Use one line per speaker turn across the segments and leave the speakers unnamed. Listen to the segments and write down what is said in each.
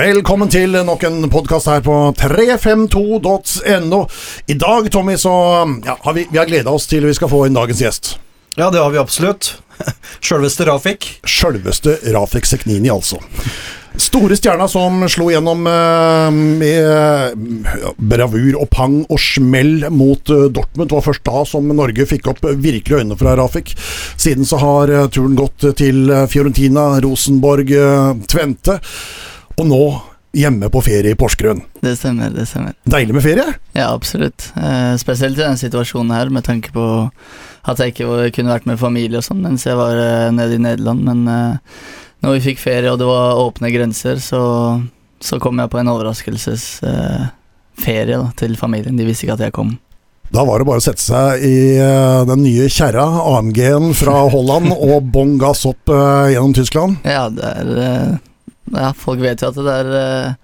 Velkommen til nok en podkast her på 352.no. I dag, Tommy, så ja, har vi, vi har gleda oss til vi skal få inn dagens gjest.
Ja, det har vi absolutt. Sjølveste Rafik.
Sjølveste Rafik Seknini, altså. Store stjerna som slo gjennom eh, med bravur og pang og smell mot eh, Dortmund. Det var først da som Norge fikk opp virkelig øynene fra Rafik. Siden så har eh, turen gått til eh, Fiorentina, Rosenborg, eh, Tvente. Og nå hjemme på ferie i Porsgrunn.
Det stemmer, det stemmer.
Deilig med ferie?
Ja, absolutt. Eh, spesielt i denne situasjonen her, med tanke på at jeg ikke kunne vært med familie og sånn mens jeg var eh, nede i Nederland. Men eh, når vi fikk ferie og det var åpne grenser, så, så kom jeg på en overraskelsesferie eh, til familien. De visste ikke at jeg kom.
Da var det bare å sette seg i eh, den nye kjerra, AMG-en fra Holland, og bånn gass opp eh, gjennom Tyskland.
Ja, det er eh, Ja, folk vet jo at det er eh,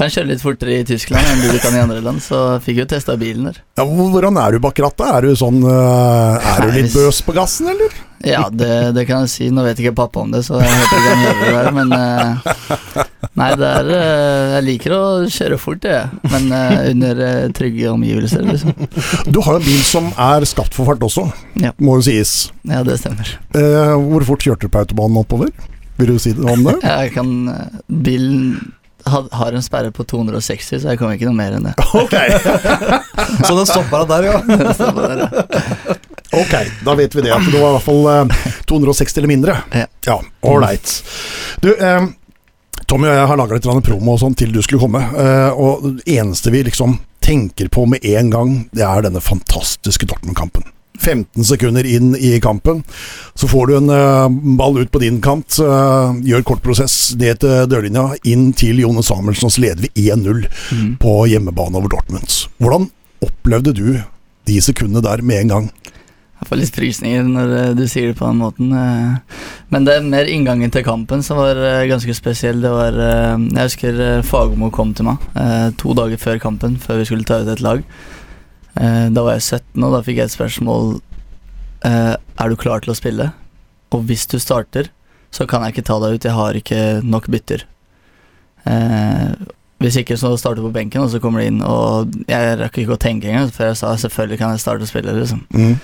kan kjøre litt fortere i Tyskland enn du kan i andre land, så fikk jo testa bilen der.
Ja, hvor- hvordan er du bak rattet? Er du sånn eh, Er du litt bøs på gassen, eller?
Ja, det, det kan jeg si. Nå vet ikke pappa om det, så jeg håper ikke han gjør det der, men eh, Nei, det er Jeg liker å kjøre fort, jeg. Men under trygge omgivelser, liksom.
Du har jo en bil som er skapt for fart også,
Ja.
må jo sies.
Ja, det stemmer.
Hvor fort kjørte du på autobanen oppover? Vil du si noe om det?
Jeg kan eh, Bilen har en sperre på 260, så jeg kommer ikke noe mer enn det.
Ok,
Så den stoppa deg der, ja.
Der, ja.
ok, da vet vi det. At det var i hvert fall eh, 260 eller mindre.
Ja.
Ja, ålreit. Du, eh, Tommy og jeg har laga litt promo og sånn til du skulle komme. eh, og det eneste vi liksom tenker på med en gang, det er denne fantastiske Dortmund-kampen. 15 sekunder inn i kampen, så får du en uh, ball ut på din kant. uh, gjør kort prosess ned til dørlinja, inn til Jone Samuelsen, og så leder vi 1-0
Mm.
på hjemmebane over Dortmund. Hvordan opplevde du de sekundene der med en gang?
Jeg får litt frysninger når eh, du sier det på den måten. Men det er mer inngangen til kampen som var ganske spesiell. Det var Jeg husker Fagermo kom til meg to dager før kampen, før vi skulle ta ut et lag. Eh, Da var jeg 17, og da fikk jeg et spørsmål eh, Er du klar til å spille. Og hvis du starter, så kan jeg ikke ta deg ut, jeg har ikke nok bytter. Eh, hvis ikke, så starter du på benken, og så kommer du inn, og jeg rakk ikke å tenke engang før jeg sa selvfølgelig kan jeg starte å spille, liksom.
Mm.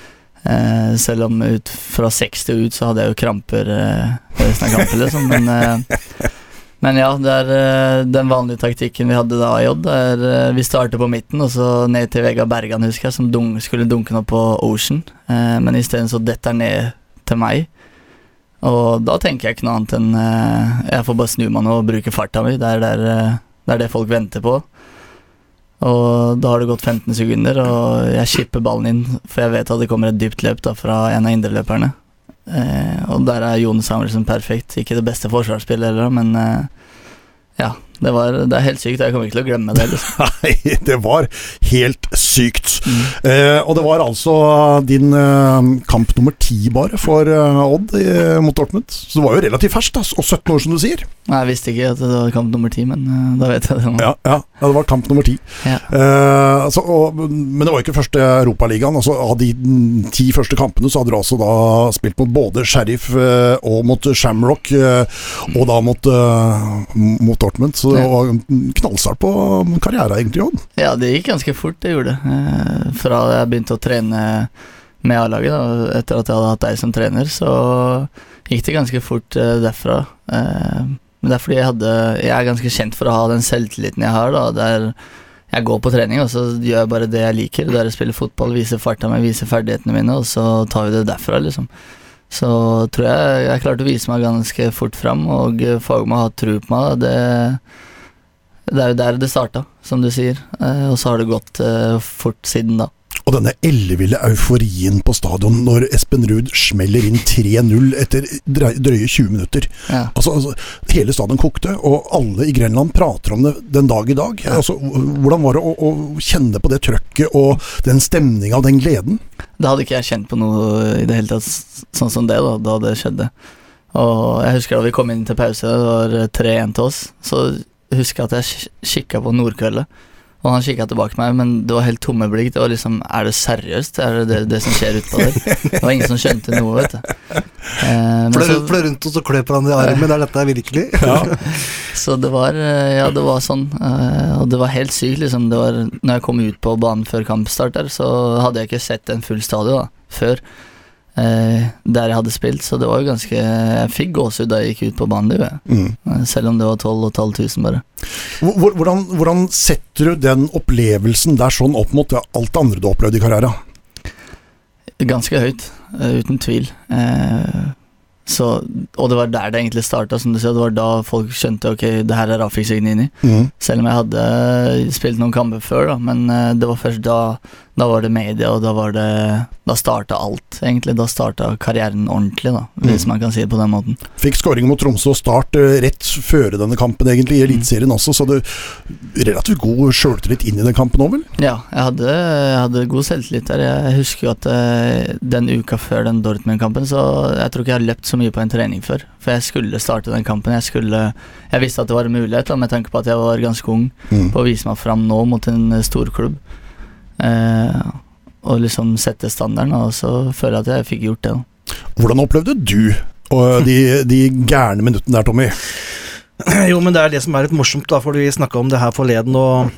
Selv om ut fra 60 og ut så hadde jeg jo kramper resten av kampen, liksom. Men, men ja, det er eh, den vanlige taktikken vi hadde da Odd. er, eh, vi starter på midten, og så ned til Vegard Bergan, husker jeg, som dun skulle dunke noe på Ocean. Eh, men isteden så detter han ned til meg. Og da tenker jeg ikke noe annet enn eh, Jeg får bare snu meg nå og bruke farta mi. Det er, der, det er det folk venter på. Og da har det gått 15 sekunder, og jeg skipper ballen inn, for jeg vet at det kommer et dypt løp da fra en av indreløperne. Eh, og der er Jon Samuelsen perfekt. Ikke det beste forsvarsspillet heller, men eh, ja. Det, var, det er helt sykt. Jeg kommer ikke til å glemme det. Liksom.
Nei, det var helt sykt.
Mm.
Eh, og det var altså din eh, kamp nummer ti bare for eh, Odd i, mot Dortmund. Så det var jo relativt ferskt, og 17 år, som du sier.
Nei, Jeg visste ikke at det var kamp nummer ti, men eh, da vet jeg det nå.
Ja, ja, ja det var kamp nummer ti.
Ja.
Eh, altså, og, men det var ikke første Europaligaen. Altså, av de ti første kampene så hadde du altså da spilt mot både Sheriff eh, og mot Shamrock, og da mot, mot Dortmund. Så det var en knallstart på karrieren, egentlig, Odd.
Ja, det gikk ganske fort, det gjorde det. Eh, fra jeg begynte å trene med A-laget, etter at jeg hadde hatt deg som trener, så gikk det ganske fort eh, derfra. Eh, men det er fordi jeg hadde Jeg er ganske kjent for å ha den selvtilliten jeg har, da. Der jeg går på trening, og så gjør jeg bare det jeg liker. Det er å spille fotball, vise farta mi, vise ferdighetene mine, og så tar vi det derfra, liksom. Så tror jeg jeg klarte å vise meg ganske fort fram, og Fagermo har tro på meg. Det, det er jo der det starta, som du sier. Eh, og så har det gått eh, fort siden da.
Og denne elleville euforien på stadion når Espen Ruud smeller inn 3-0 etter drøye drøye 20 minutter.
Ja.
Altså, altså, Hele stadion kokte, og alle i Grenland prater om det den dag i dag. Altså, hvordan var det å, å kjenne på det trøkket og den stemninga og den gleden?
Da hadde ikke jeg kjent på noe i det hele tatt sånn som det, da, da det skjedde. Og jeg husker da vi kom inn til pause, det var eh, 3-1 til oss, så husker jeg at jeg kikka på Nordkveldet. Og han kikka tilbake på meg, men det var helt tomme blikk. Det var liksom Er det seriøst? Er det det, det som skjer utpå der? Det var ingen som skjønte noe, vet du. Eh, men
Fløy rundt, rundt oss og kløp hverandre i armen, er dette virkelig?
Så det var eh, Ja, det var sånn. eh, Og det var helt sykt, liksom. Det var, når jeg kom ut på banen før kampstart der, så hadde jeg ikke sett en full stadion da, før. Eh, der jeg hadde spilt, så det var jo ganske Jeg fikk gåsehud da jeg gikk ut på banen, det.
Mm.
Eh, Selv om det var 12 500 bare.
Hvordan, hvordan setter du den opplevelsen der sånn opp mot alt det andre du har opplevd i karrieren?
Ganske høyt, eh, uten tvil. Eh, så, og det var der det egentlig starta, som du sier. Det var da folk skjønte ok, det her er Rafik Signini.
Mm.
Selv om jeg hadde spilt noen kamper før, da, men eh, det var først da Da var det media, og da var det Da starta alt, egentlig. Da starta karrieren ordentlig, da, hvis
Mm.
man kan si det på den måten.
Fikk skåring mot Tromsø og Start eh, rett før denne kampen, egentlig, i Eliteserien også, så du relativt god sjøltillit inn i den kampen òg, vel?
Ja, jeg hadde, jeg hadde god selvtillit der. Jeg husker jo at eh, den uka før den Dortmund-kampen, så jeg tror ikke jeg har løpt så mye på en trening før. For jeg skulle starte den kampen. Jeg skulle Jeg visste at det var en mulighet, da, med tanke på at jeg var ganske ung,
Mm.
på å vise meg fram nå mot en stor storklubb. Eh, og liksom sette standarden, og så føler jeg at jeg fikk gjort det. da.
Hvordan opplevde du og de, de gærne minuttene der, Tommy?
Jo, men det er det som er litt morsomt, da, for vi snakka om det her forleden, og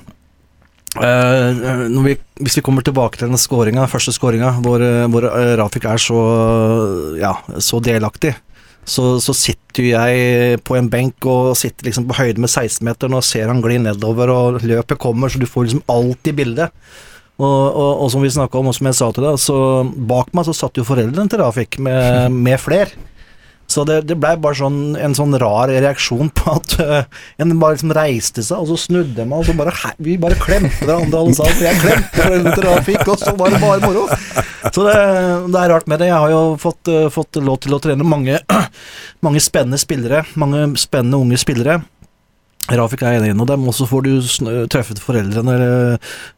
eh, når vi, Hvis vi kommer tilbake til den scoringa, første skåringa, hvor, eh, hvor eh, Rafik er så, ja, så delaktig, så, så sitter jo jeg på en benk og sitter liksom på høyde med 16-meteren og ser han gli nedover, og løpet kommer, så du får liksom alt i bildet. Og, og, og som vi snakka om, og som jeg sa til deg, så bak meg så satt jo foreldrene til Rafik med, med fler. Så det, det blei bare sånn, en sånn rar reaksjon på at uh, en bare liksom reiste seg, og så snudde jeg meg, og så bare hei, Vi bare klemte hverandre alle sammen. Jeg klemte foreldrene til Rafik, og så var det bare moro. Så det, det er rart med det. Jeg har jo fått, uh, fått lov til å trene mange, mange spennende spillere. Mange spennende unge spillere. Rafik er enig av dem, og så får du truffet foreldrene,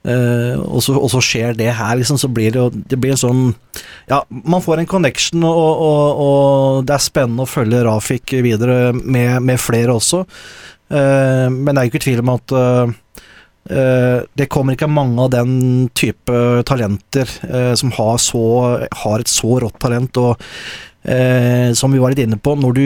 eh, og, så, og så skjer det her, liksom, så blir det Det blir en sånn Ja, man får en connection, og, og, og det er spennende å følge Rafik videre med, med flere også. Eh, men det er jo ikke tvil om at eh, det kommer ikke mange av den type talenter som har, så, har et så rått talent, og som vi var litt inne på, når du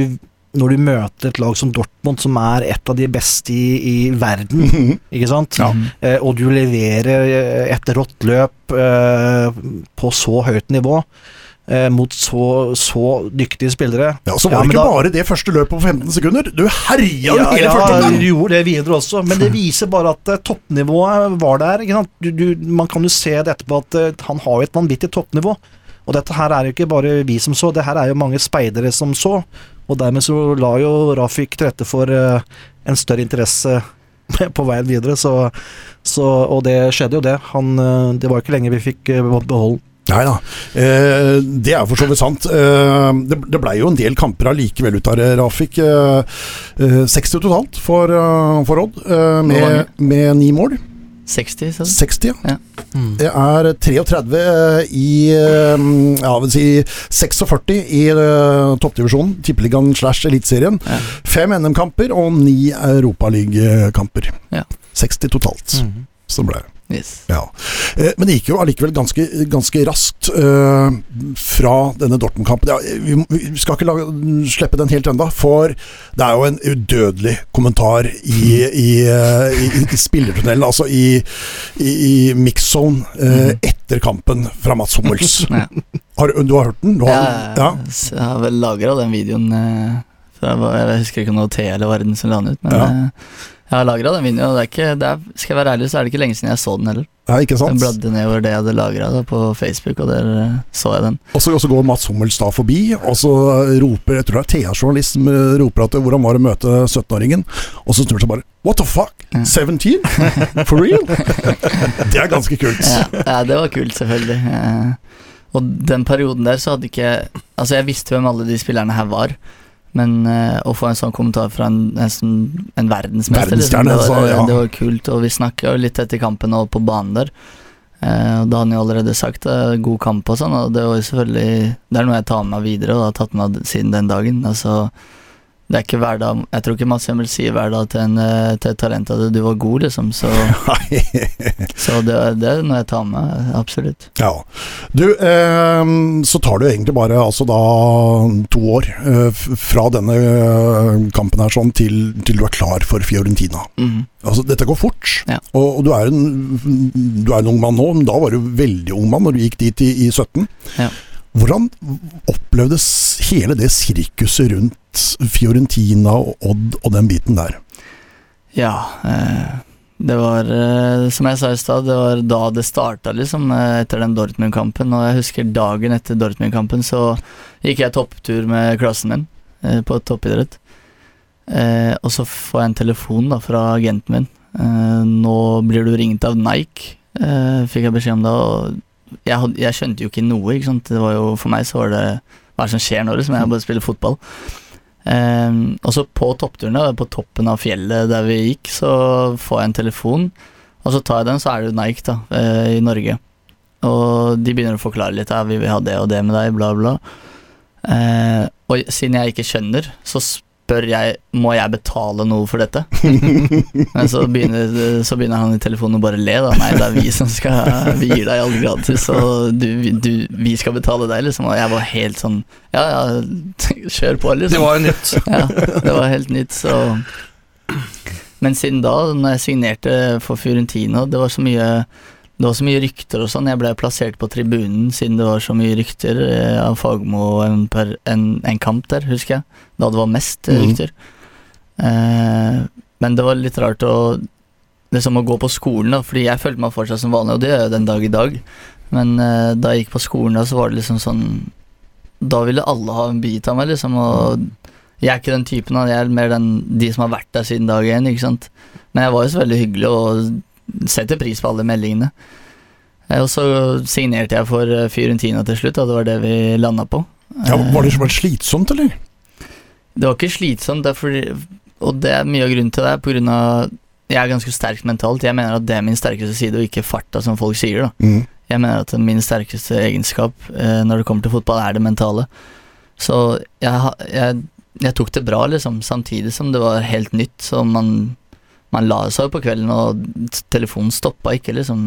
når du møter et lag som Dortmund, som er et av de beste i, i verden,
Mhm.
ikke sant?
Ja.
Eh, og du leverer eh, et rått løp eh, på så høyt nivå eh, mot så, så dyktige spillere.
Ja, Så var det ikke
da-
bare det første løpet på 15 sekunder. Du herja ja, hele
ja,
første
du gjorde det videre også, men det viser bare at eh, toppnivået var der. Ikke sant? Du, du, man kan jo se det etterpå at eh, han har jo et vanvittig toppnivå. Og dette her er jo ikke bare vi som så, det her er jo mange speidere som så. Og dermed så la jo Rafik til rette for eh, en større interesse på veien videre, så, så Og det skjedde jo, det. Han, eh, det var ikke lenge vi fikk eh, beholde
Nei da, eh, det er for så vidt sant. Eh, det det blei jo en del kamper allikevel ut av det, Rafik. Eh, eh, 60 totalt for, for Odd, med, med ni mål.
60, så
60, ja.
Ja.
Det er 33 i eh, ja, vil si 46 i eh, toppdivisjonen, Tippeligaen slash Eliteserien.
Ja.
Fem NM-kamper og ni Europaligakamper.
Ja.
60 totalt, så ble det.
Yes.
Ja. Eh, Men det gikk jo allikevel ganske, ganske raskt uh, fra denne Dortmund-kampen. Ja, vi, vi skal ikke lage, slippe den helt enda, for det er jo en udødelig kommentar i, i, eh, i, i spillertunnelen, altså i, i, i mix-zone uh, etter kampen fra Mats Hummels.
Ja.
Har, du har hørt den? Har,
Ja, jeg har vel lagra den videoen. Uh, jeg, jeg husker ikke om det var T eller Varden som la den ut, men
Ja.
Eh, jeg har lagra den videoen. Og det er ikke, det er, skal jeg være ærlig, så er det ikke lenge siden jeg så den heller.
ja, ikke
Jeg
sant?
bladde nedover det jeg hadde lagra på Facebook, og der eh, så jeg den.
Og så går Mats Hummels da forbi, og så roper Jeg tror det er Thea-journalist som eh, roper at hvordan var det å møte 17-åringen? Og så snur han seg bare What the fuck? 17? For real? det er ganske kult.
Ja, ja, det var kult, selvfølgelig. Eh, og den perioden der så hadde ikke Altså, jeg visste hvem alle de spillerne her var. Men uh, å få en sånn kommentar fra en, en, en verdensmester, liksom, det, var,
altså, ja.
det var kult. Og vi snakka litt etter kampen og på banen der. Uh, og da har han jo allerede sagt uh, god kamp og sånn, og det var selvfølgelig Det er noe jeg tar med meg videre og har tatt med meg siden den dagen. Altså det er ikke hverdag Jeg tror ikke Mads Emil sier hver dag til, en, eh, til et talent at du var god, liksom. Så, så det, det er noe jeg tar med, absolutt.
ja. Du, eh, så tar du egentlig bare altså da to år eh, fra denne eh, kampen her sånn til, til du er klar for Fiorentina.
Mm.
Altså, dette går fort,
Ja.
og, og du, er en, du er en ung mann nå, men da var du veldig ung mann når du gikk dit i, i 17.
Ja.
Hvordan opplevdes hele det sirkuset rundt Fiorentina og Odd og den biten der?
Ja. Eh, det var, eh, som jeg sa i stad, det var da det starta, liksom, eh, etter den Dortmund-kampen. Og jeg husker dagen etter Dortmund-kampen så gikk jeg topptur med klassen min på toppidrett. Og så får jeg en telefon da fra agenten min. Nå blir du ringt av Nike, fikk jeg beskjed om da. Jeg, had, jeg skjønte jo ikke noe, ikke sant. Det var jo, for meg så var det hva som skjer nå, liksom. Jeg bare spiller fotball. Um, og så på toppturene, på toppen av fjellet der vi gikk, så får jeg en telefon. Og så tar jeg den, så er det Nike da, eh, i Norge. Og de begynner å forklare litt. Ja, vi vil ha det og det med deg, bla, bla. Uh, og siden jeg ikke skjønner, så spør jeg må jeg betale noe for dette. Men så begynner, så begynner han i telefonen å bare le. da Nei, det er vi som skal Vi gir deg alt gratis, og du, du, vi skal betale deg, liksom. Og jeg var helt sånn Ja, ja, kjør på, liksom.
Det var jo nytt.
Ja, det var helt nytt, så Men siden da, når jeg signerte for Fiorentino, det var så mye det var så mye rykter og sånn. Jeg ble plassert på tribunen siden det var så mye rykter eh, av Fagmo en, per, en, en kamp der, husker jeg. Da det var mest eh,
Mhm.
rykter. Eh, men det var litt rart å liksom å gå på skolen, da, fordi jeg følte meg fortsatt som vanlig, og det gjør jeg den dag i dag. Men eh, da jeg gikk på skolen, da, så var det liksom sånn Da ville alle ha en bit av meg, liksom. Og jeg er ikke den typen. Jeg er mer den, de som har vært der siden dag én, ikke sant. Men jeg var jo så veldig hyggelig og setter pris på alle meldingene. Eh, Og så signerte jeg for eh, Fiorentina til slutt, og det var det vi landa på.
Ja, var det
Eh,
var det slitsomt, eller?
det var ikke slitsomt, det fordi, og det er mye av grunnen til det, på grunn av jeg er ganske sterk mentalt. Jeg mener at det er min sterkeste side, og ikke farta, som folk sier. da
Mm.
Jeg mener at min sterkeste egenskap når det kommer til fotball, er det mentale. Så jeg, jeg, jeg tok det bra, liksom, samtidig som det var helt nytt. Så man, man la seg jo på kvelden, og telefonen stoppa ikke, liksom.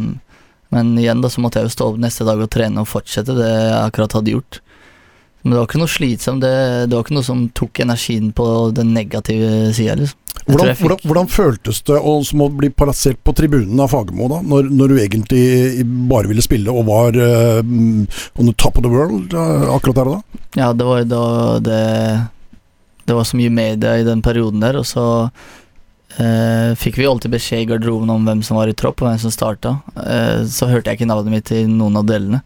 Men igjen, da, så måtte jeg jo stå opp neste dag og trene og fortsette det jeg akkurat hadde gjort. Men det var ikke noe slitsomt, det, det var ikke noe som tok energien på den negative sida, liksom.
Hvordan, hvordan, hvordan føltes det å, som å bli plassert på tribunen av Fagermo, da? Når, når du egentlig bare ville spille og var uh, on the top of the world uh, akkurat der og da?
Ja, det var jo da det Det var så mye media i den perioden der, og så eh, fikk vi alltid beskjed i garderoben om hvem som var i tropp, og hvem som starta. Uh, så hørte jeg ikke navnet mitt i noen av delene.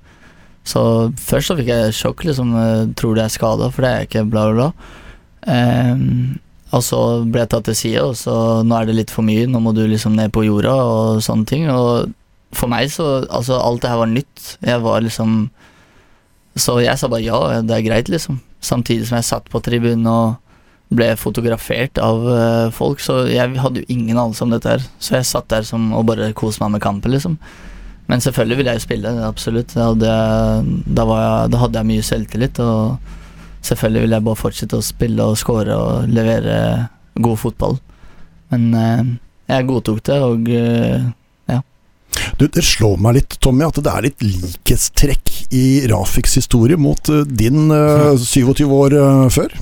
Så først så fikk jeg sjokk, liksom. Uh, tror du jeg er skada, for det er jeg ikke, bla, bla, bla. Eh, og så ble jeg tatt til side, og så nå er det litt for mye, nå må du liksom ned på jorda og sånne ting. Og for meg så Altså, alt det her var nytt. Jeg var liksom Så jeg sa bare ja, det er greit, liksom. Samtidig som jeg satt på tribunen og ble fotografert av uh, folk, så jeg hadde jo ingen anelse om dette her. Så jeg satt der som, og bare koste meg med kampen, liksom. Men selvfølgelig ville jeg jo spille, absolutt. Da hadde, jeg, da, jeg, da hadde jeg mye selvtillit, og selvfølgelig ville jeg bare fortsette å spille og score og levere god fotball. Men uh, jeg godtok det, og eh,
Du, det slår meg litt, Tommy, at det er litt likhetstrekk i Rafiks historie mot eh, din uh, 27 år uh, før.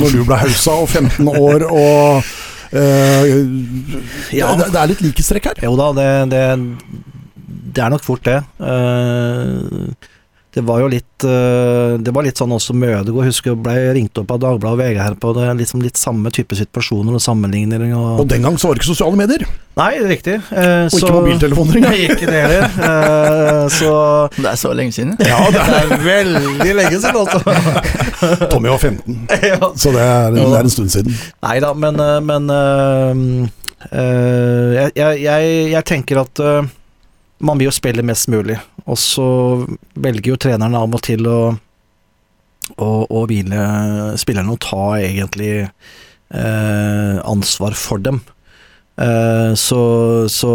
Når du ble hausa og 15 år og uh,
Ja.
det, det er litt likhetstrekk her.
Jo da, det, det, det er nok fort det. Eh, det var jo litt eh, Det var litt sånn også Mødegård. Husker jeg ble ringt opp av Dagbladet og VG her på det. Liksom litt samme type situasjoner og sammenligninger. Og,
Og den gang så var det ikke sosiale medier,
Nei, riktig. eh,
og ikke mobiltelefoner engang.
ikke det heller. Eh, så
det er så lenge siden.
Ja, det
det er veldig lenge siden, altså.
er, Tommy var 15,
ja.
så det er, det er en stund siden.
Nei da, men, eh, men eh, eh, jeg, jeg, jeg, jeg tenker at eh, man vil jo spille mest mulig, og så velger jo trenerne av og til å, å, å hvile spillerne og ta egentlig eh, ansvar for dem. Eh, så så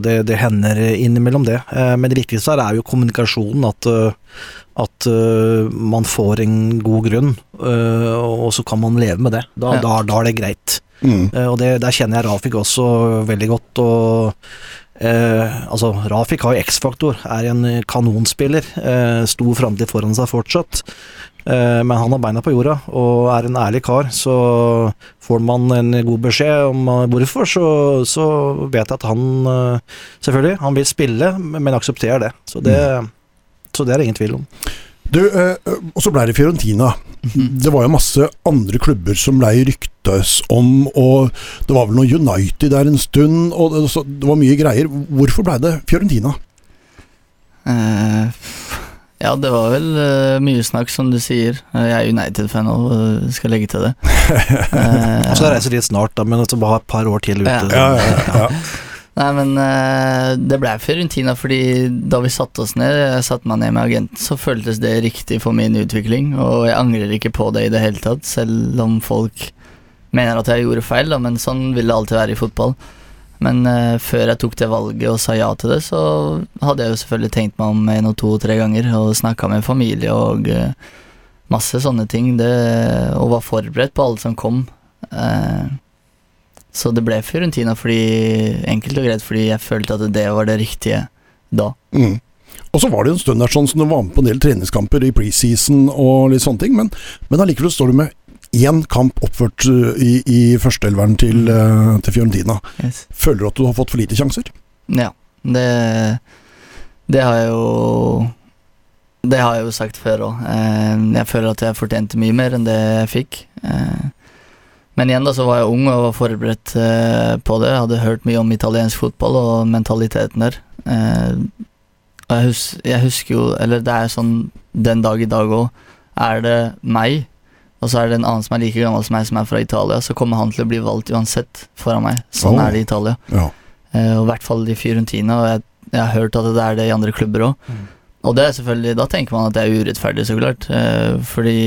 det, det hender innimellom det. Eh, men det viktigste her er jo kommunikasjonen, at, eh, At uh, man får en god grunn, uh, og så kan man leve med det. Da,
Ja.
da, da er det greit.
Mm.
Eh, og det, der kjenner jeg Rafik også veldig godt. Og eh, altså, Rafik har jo X-faktor, er en kanonspiller. Eh, stor framtid foran seg fortsatt. Eh, men han har beina på jorda og er en ærlig kar. Så får man en god beskjed om eh, hvorfor, så, så vet jeg at han eh, Selvfølgelig, han vil spille, men aksepterer det. Så det, så det er det ingen tvil om.
Du, eh, og så ble det Fiorentina. Det var jo masse andre klubber som ble ryktes om, og det var vel noe United der en stund, og det, så, det var mye greier. Hvorfor ble det Fiorentina?
Eh, ja, det var vel eh, mye snakk, som du sier. Eh, jeg er United-fan og eh, skal legge til det. Eh,
Han skal reise dit snart, da, men så bare et par år til ute.
Ja.
Ja, ja, ja.
Nei, men uh, det ble Fiorentina fordi da vi satte oss ned, jeg satte meg ned med agenten, så føltes det riktig for min utvikling, og jeg angrer ikke på det i det hele tatt, selv om folk mener at jeg gjorde feil, da, men sånn vil det alltid være i fotball. Men uh, før jeg tok det valget og sa ja til det, så hadde jeg jo selvfølgelig tenkt meg om en og to og tre ganger, og snakka med familie og uh, masse sånne ting, det, og var forberedt på alt som kom. Eh, så det ble Fiorentina fordi, enkelt og greit fordi jeg følte at det var det riktige da.
Mm. Og så var det jo en stund der sånn som du var med på en del treningskamper i preseason og litt sånne ting, men, men allikevel står du med én kamp oppført uh, i, i førsteelveren til, uh, til Fiorentina.
Yes.
Føler du at du har fått for lite sjanser?
Ja, det, det har jeg jo Det har jeg jo sagt før òg. Jeg føler at jeg fortjente mye mer enn det jeg fikk. Men igjen da så var jeg ung og var forberedt eh, på det. Jeg hadde hørt mye om italiensk fotball og mentaliteten der. Eh, Og jeg, hus jeg husker jo Eller det er sånn den dag i dag òg. Er det meg, og så er det en annen som er like gammel som meg, som er fra Italia, så kommer han til å bli valgt uansett foran meg. Sånn
Oh.
er det i Italia.
Ja.
Eh, og I hvert fall i Fiorentina, og jeg, jeg har hørt at det er det i andre klubber òg.
Mm.
Og det er selvfølgelig, da tenker man at det er urettferdig, så klart. Eh, fordi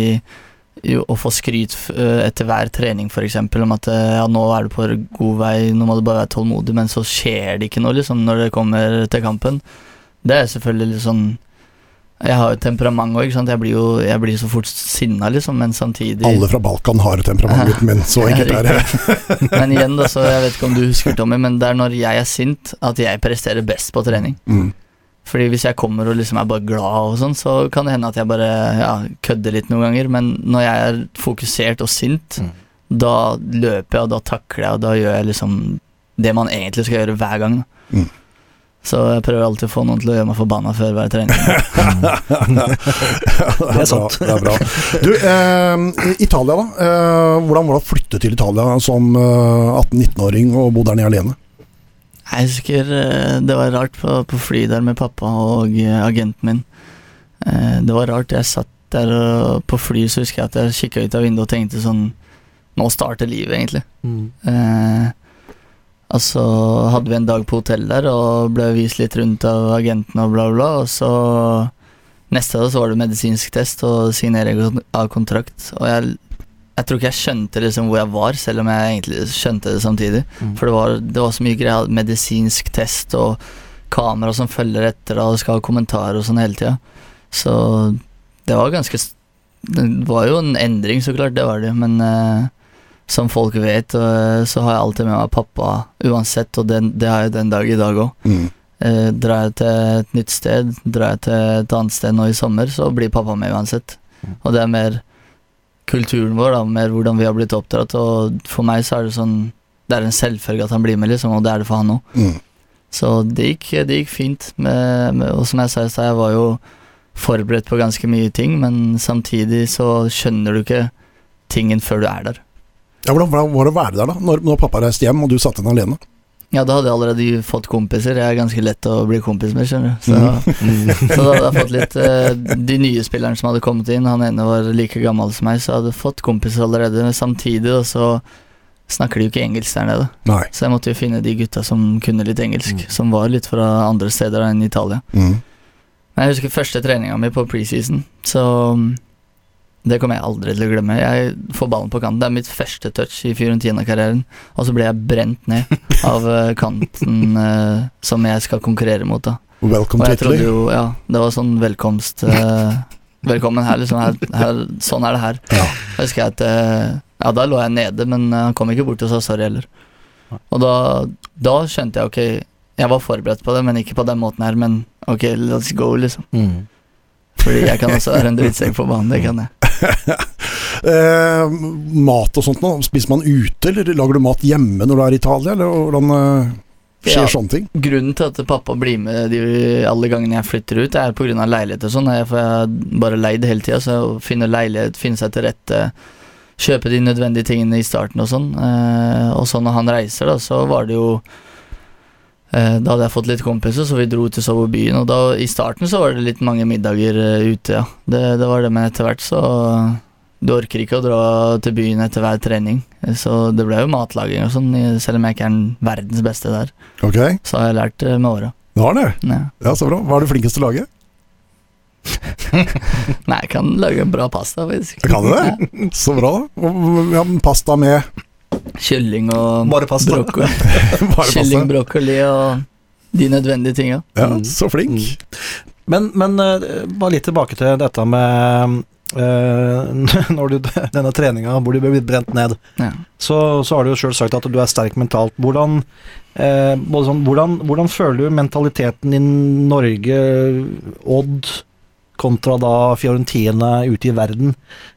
å få skryt eh, etter hver trening, f.eks., om at eh, ja, nå er du på god vei, nå må du bare være tålmodig, men så skjer det ikke noe, liksom, når det kommer til kampen. Det er selvfølgelig litt sånn Jeg har jo temperament òg. Jeg blir jo jeg blir så fort sinna, liksom, men samtidig
Alle fra Balkan har temperament, gutten min. Så enkelt er det.
Men igjen, da, så jeg vet ikke om du husker, Tommy, men det er når jeg er sint, at jeg presterer best på trening.
Mm.
Fordi hvis jeg kommer og liksom er bare glad og sånn, så kan det hende at jeg bare ja, kødder litt noen ganger. Men når jeg er fokusert og sint,
Mm.
da løper jeg, og da takler jeg, og da gjør jeg liksom det man egentlig skal gjøre hver gang.
Mm.
Så jeg prøver alltid å få noen til å gjøre meg forbanna før hver trening.
det
er sant.
Det er bra. Du, eh, Italia, da. Eh, hvordan var det å flytte til Italia som eh, 18-19-åring og bo der nede alene?
Jeg husker eh, det var rart på, på fly der med pappa og eh, agenten min. Eh, Det var rart. Jeg satt der og på fly, så husker jeg at jeg kikka ut av vinduet og tenkte sånn Nå starter livet, egentlig.
Mm.
Eh, og så hadde vi en dag på hotell der og ble vist litt rundt av agenten og bla, bla, og så Neste dag så var det medisinsk test og signering av kontrakt, og jeg, jeg tror ikke jeg skjønte liksom hvor jeg var, selv om jeg egentlig skjønte det samtidig.
Mm.
For det var, det var så mye greier, medisinsk test og kamera som følger etter deg og skal ha kommentarer og sånn hele tida. Så det var ganske Det var jo en endring, så klart, det var det, men eh, som folk vet, eh, så har jeg alltid med meg pappa uansett, og den, det har jeg den dag i dag òg.
Mm.
Eh, drar jeg til et nytt sted, drar jeg til et annet sted nå i sommer, så blir pappa med uansett.
Mm.
Og det er mer kulturen vår, da, mer hvordan vi har blitt oppdratt, og for meg så er det sånn Det er en selvfølge at han blir med, liksom, og det er det for han òg.
Mm.
Så det gikk, det gikk fint. Med, med, og som jeg sa i stad, jeg var jo forberedt på ganske mye ting, men samtidig så skjønner du ikke tingen før du er der.
Ja, hvordan var det å være der, da? Når, når pappa reiste hjem og du satt igjen alene?
Ja, da hadde jeg allerede fått kompiser. Jeg er ganske lett å bli kompis med, skjønner du. Så,
Mm.
så da hadde jeg fått litt eh, De nye spillerne som hadde kommet inn, han ene var like gammel som meg, så jeg hadde fått kompiser allerede. Men samtidig og så snakker de jo ikke engelsk der nede.
Nei.
Så jeg måtte jo finne de gutta som kunne litt engelsk,
Mm.
som var litt fra andre steder enn Italia.
Mm.
Men jeg husker første treninga mi på preseason, så mm, det kommer jeg aldri til å glemme. Jeg får ballen på kanten. Det er mitt første touch i Fiorentina-karrieren, og så ble jeg brent ned av eh, kanten uh, som jeg skal konkurrere mot. da
Welcome
Og
to
jeg jo, ja, det var sånn velkomst uh, Velkommen her, liksom. Her, her, sånn er det her.
Ja.
Jeg husker jeg at uh, Ja, da lå jeg nede, men han kom ikke bort og sa sorry heller. Og da, da skjønte jeg ok, jeg var forberedt på det, men ikke på den måten her. Men ok, let's go, liksom.
Mm.
Fordi jeg kan også være en drittsekk på banen, det kan jeg.
Eh, mat og sånt nå, spiser man ute, eller lager du mat hjemme når du er i Italia, eller hvordan eh, skjer
Ja.
sånne ting?
Grunnen til at pappa blir med de alle gangene jeg flytter ut, er pga. leilighet og sånn. Jeg har bare leid hele tida, så å finne leilighet, finne seg til rette, kjøpe de nødvendige tingene i starten og sånn. Eh, og så når han reiser, da, så var det jo Da hadde jeg fått litt kompiser, så vi dro til Sovo byen. Og da, i starten så var det litt mange middager eh, ute, ja. Det, det var det, men etter hvert så Du orker ikke å dra til byen etter hver trening. Så det ble jo matlaging og sånn, selv om jeg ikke er den verdens beste der.
Okay.
Så har jeg lært med åra.
det har det.
Ja.
Ja, så bra. Hva er du flinkest til å lage?
Nei, jeg kan lage en bra pasta, faktisk.
Kan du det? Så bra, da. Og, Ja, pasta med
Kylling og
Bare pasta.
brokkoli.
bare
Kylling, brokkoli og de nødvendige tinga.
Ja,
Mm.
så flink.
Mm. Men, men eh, bare litt tilbake til dette med Uh, Når du, denne treninga hvor du ble brent ned,
Ja.
så, så har du jo sjøl sagt at du er sterk mentalt. Hvordan, uh, både sånn, hvordan, hvordan føler du mentaliteten i Norge, Odd, kontra da Fiorentina ute i verden?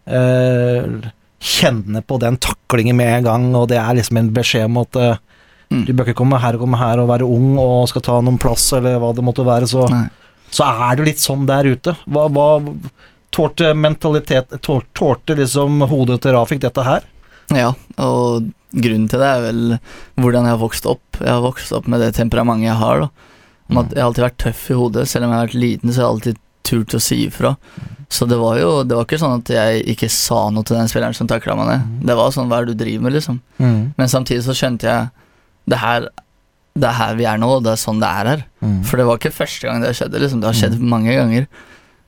Eh, kjenne på den taklingen med en gang, og det er liksom en beskjed om at eh,
Mm.
du bør ikke komme her og komme her og være ung og skal ta noen plass, eller hva det måtte være. Så, så er det litt sånn der ute. Hva, hva tålte mentalitet tår, Tålte liksom hodet til Rafik dette her?
ja, og grunnen til det er vel hvordan jeg har vokst opp. Jeg har vokst opp med det temperamentet jeg har. da Om at Jeg har alltid vært tøff i hodet. Selv om jeg har vært liten, så har jeg alltid turt å si ifra. Så det var jo Det var ikke sånn at jeg ikke sa noe til den spilleren som takla meg ned. Det var sånn Hva er det du driver med, liksom? Men samtidig så skjønte jeg det her Det er her vi er nå, og det er sånn det er her. For det var ikke første gang det skjedde, liksom. Det har skjedd mange ganger.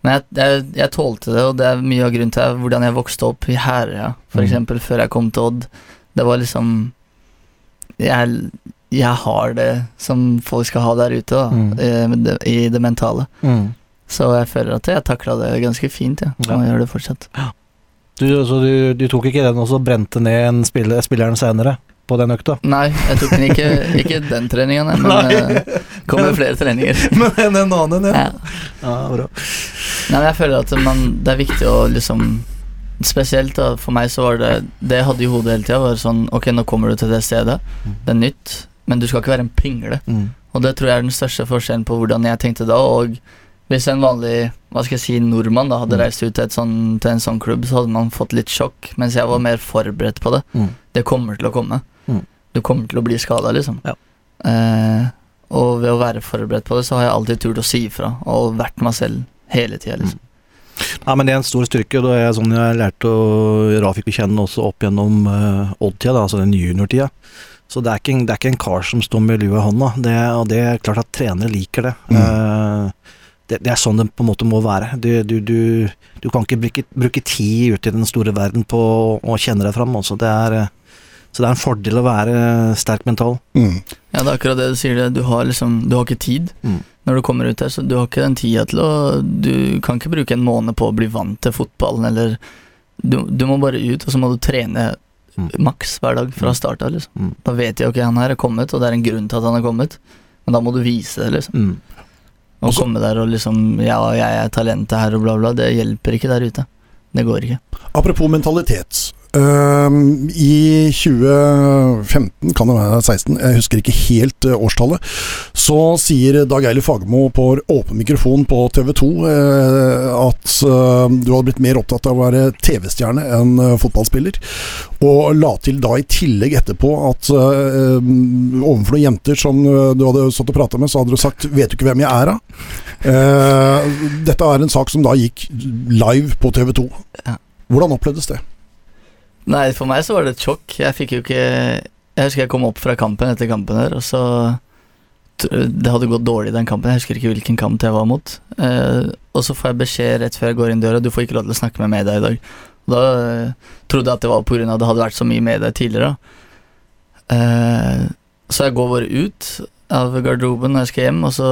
Men jeg, jeg, jeg tålte det, og det er mye av grunnen til hvordan jeg vokste opp i Herøya, for
Mm.
før jeg kom til Odd. Det var liksom Jeg, jeg har det som folk skal ha der ute, da,
Mm.
eh, det, i det mentale.
Mm.
Så jeg føler at jeg takla det ganske fint, ja.
Ja.
Og ja. gjør det fortsatt.
Du, så du, du tok ikke den og så brente ned en spiller, spilleren senere på den økta?
Nei, jeg tok den ikke, ikke den treninga, men
det
eh, kommer flere treninger.
Men en annen,
Ja.
ja bra.
Nei, men jeg føler at man, det er viktig å liksom Spesielt da, for meg så var det Det jeg hadde i hodet hele tida, var sånn Ok, nå kommer du til det stedet, det er nytt, men du skal ikke være en pingle.
Mm.
Og det tror jeg er den største forskjellen på hvordan jeg tenkte da. Og hvis en vanlig hva skal jeg si, nordmann da hadde
Mm.
reist ut til, et sånn, til en sånn klubb, så hadde man fått litt sjokk. Mens jeg var mer forberedt på det.
Mm.
Det kommer til å komme.
Mm.
Du kommer til å bli skada, liksom.
Ja.
Eh, og ved å være forberedt på det, så har jeg alltid turt å si ifra, og vært meg selv hele tida, liksom.
Ja, men det er en stor styrke. Det er sånn jeg lærte Rafik å kjenne også opp gjennom uh, Odd-tida, altså den juniortida. Så det er, ikke det er ikke en kar som står med lua i hånda, det, og det er klart at trenere liker det.
Mm.
Eh, det. Det er sånn det på en måte må være. Du, du, du, du kan ikke bruke, bruke tid ute i den store verden på å, å kjenne deg fram. Også. Det er, så det er en fordel å være sterk mental.
Mm.
Ja, det er akkurat det du sier. Det. Du har liksom Du har ikke tid
Mm.
når du kommer ut her. så du har ikke den tida til å Du kan ikke bruke en måned på å bli vant til fotballen, eller Du, du må bare ut, og så må du trene
Mm.
maks hver dag fra
Mm.
start av, liksom.
Mm.
Da vet jeg ok, han her er kommet, og det er en grunn til at han er kommet, men da må du vise det, liksom. Å komme der og liksom Ja, jeg er talentet her, og bla, bla, det hjelper ikke der ute. Det går ikke.
Apropos mentalitet. Ehm, I 2015, kan det være 16, jeg husker ikke helt eh, årstallet, så sier Dag Eilif Fagermo på åpen mikrofon på TV 2 eh, at eh, du hadde blitt mer opptatt av å være TV-stjerne enn fotballspiller. Og la til da i tillegg etterpå at overfor noen jenter som du hadde stått og prata med, så hadde du sagt 'vet du ikke hvem jeg er', da? Dette er en sak som da gikk live på TV 2. Hvordan opplevdes det?
Nei, for meg så var det et sjokk. Jeg fikk jo ikke Jeg husker jeg kom opp fra kampen etter kampen her, og så Det hadde gått dårlig den kampen, jeg husker ikke hvilken kamp jeg var mot. Eh, og så får jeg beskjed rett før jeg går inn døra, du får ikke lov til å snakke med media i dag. Og da eh, trodde jeg at det var pga. at det hadde vært så mye media tidligere. Eh, så jeg går bare ut av garderoben når jeg skal hjem, og så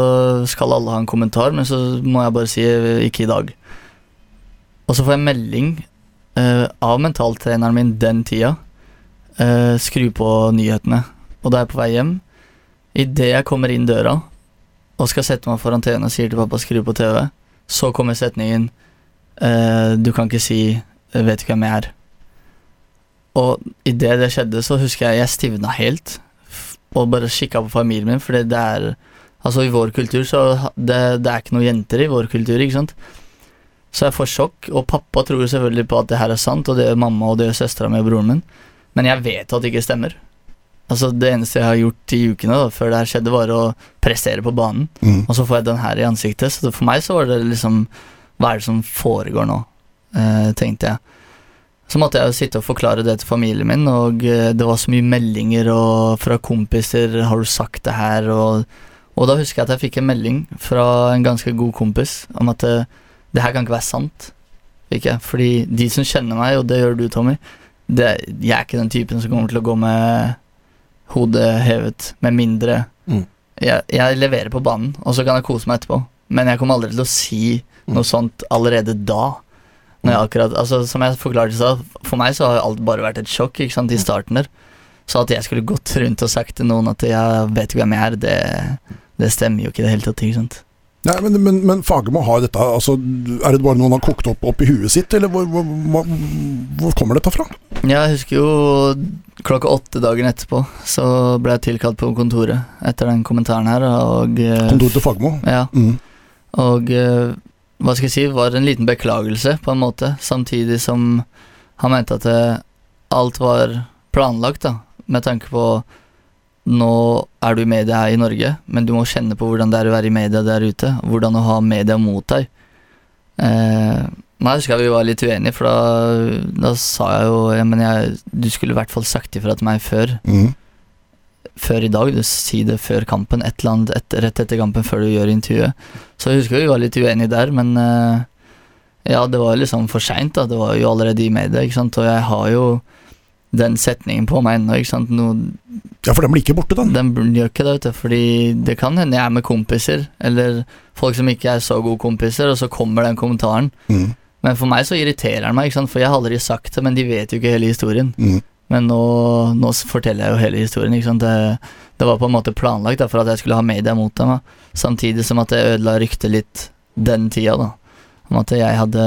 skal alle ha en kommentar, men så må jeg bare si eh, ikke i dag. Og så får jeg melding eh, av mentaltreneren min den tida. Uh, skru på nyhetene. Og da er jeg på vei hjem. Idet jeg kommer inn døra og skal sette meg foran TV-en og sier til pappa skru på TV, så kommer setningen uh, Du kan ikke si 'vet du hvem jeg er'. Og idet det skjedde, så husker jeg jeg stivna helt. Og bare kikka på familien min, fordi det er Altså, i vår kultur så det, det er ikke noen jenter i vår kultur, ikke sant. Så jeg får sjokk, og pappa tror selvfølgelig på at det her er sant, og det gjør mamma og det gjør søstera mi og broren min, men jeg vet at det ikke stemmer. Altså, det eneste jeg har gjort i ukene da, før det her skjedde, var å prestere på banen,
Mm.
og så får jeg den her i ansiktet, så for meg så var det liksom Hva er det som foregår nå? Eh, tenkte jeg. Så måtte jeg jo sitte og forklare det til familien min, og eh, det var så mye meldinger og fra kompiser 'Har du sagt det her?' og og da husker jeg at jeg fikk en melding fra en ganske god kompis om at eh, det her kan ikke være sant. Ikke? Fordi de som kjenner meg, og det gjør du, Tommy det, Jeg er ikke den typen som kommer til å gå med hodet hevet, med mindre
Mm.
jeg, jeg leverer på banen, og så kan jeg kose meg etterpå. Men jeg kommer aldri til å si noe sånt allerede da. Når jeg akkurat, altså Som jeg forklarte i stad, for meg så har alt bare vært et sjokk ikke sant, i starten der. Så at jeg skulle gått rundt og sagt til noen at jeg vet ikke hvem jeg er, det, det stemmer jo ikke i det hele tatt. ikke sant?
Nei, men, men, men Fagermo har dette altså, Er det bare noe han har kokt opp, opp i huet sitt, eller hvor, hvor, hvor, hvor kommer dette fra?
Jeg husker jo klokka åtte dagen etterpå, så ble jeg tilkalt på kontoret etter den kommentaren her, og eh,
Kontoret til Fagermo?
Ja,
Mm.
og eh, hva skal jeg si, var en liten beklagelse på en måte, samtidig som han mente at eh, alt var planlagt, da, med tanke på nå er du i media her i Norge, men du må kjenne på hvordan det er å være i media der ute, hvordan å ha media mot deg. Eh, jeg husker vi var litt uenige, for da, da sa jeg jo ja, men jeg, du skulle i hvert fall sagt ifra til meg før
Mm.
før i dag, du si det før kampen, et eller annet et, rett etter kampen før du gjør intervjuet. Så jeg husker vi var litt uenige der, men eh, ja, det var liksom for seint. Det var jo allerede i media, ikke sant, og jeg har jo den setningen på meg ennå,
Ja, for den blir ikke borte, den.
den gjør ikke det, vet du, fordi det kan hende jeg er med kompiser, eller folk som ikke er så gode kompiser, og så kommer den kommentaren.
Mm.
Men for meg så irriterer den meg, ikke sant, for jeg har aldri sagt det, men de vet jo ikke hele historien.
Mm.
Men nå, nå forteller jeg jo hele historien. Ikke? Det, det var på en måte planlagt da, for at jeg skulle ha media mot dem. Da. Samtidig som at jeg ødela ryktet litt den tida. da Om at jeg hadde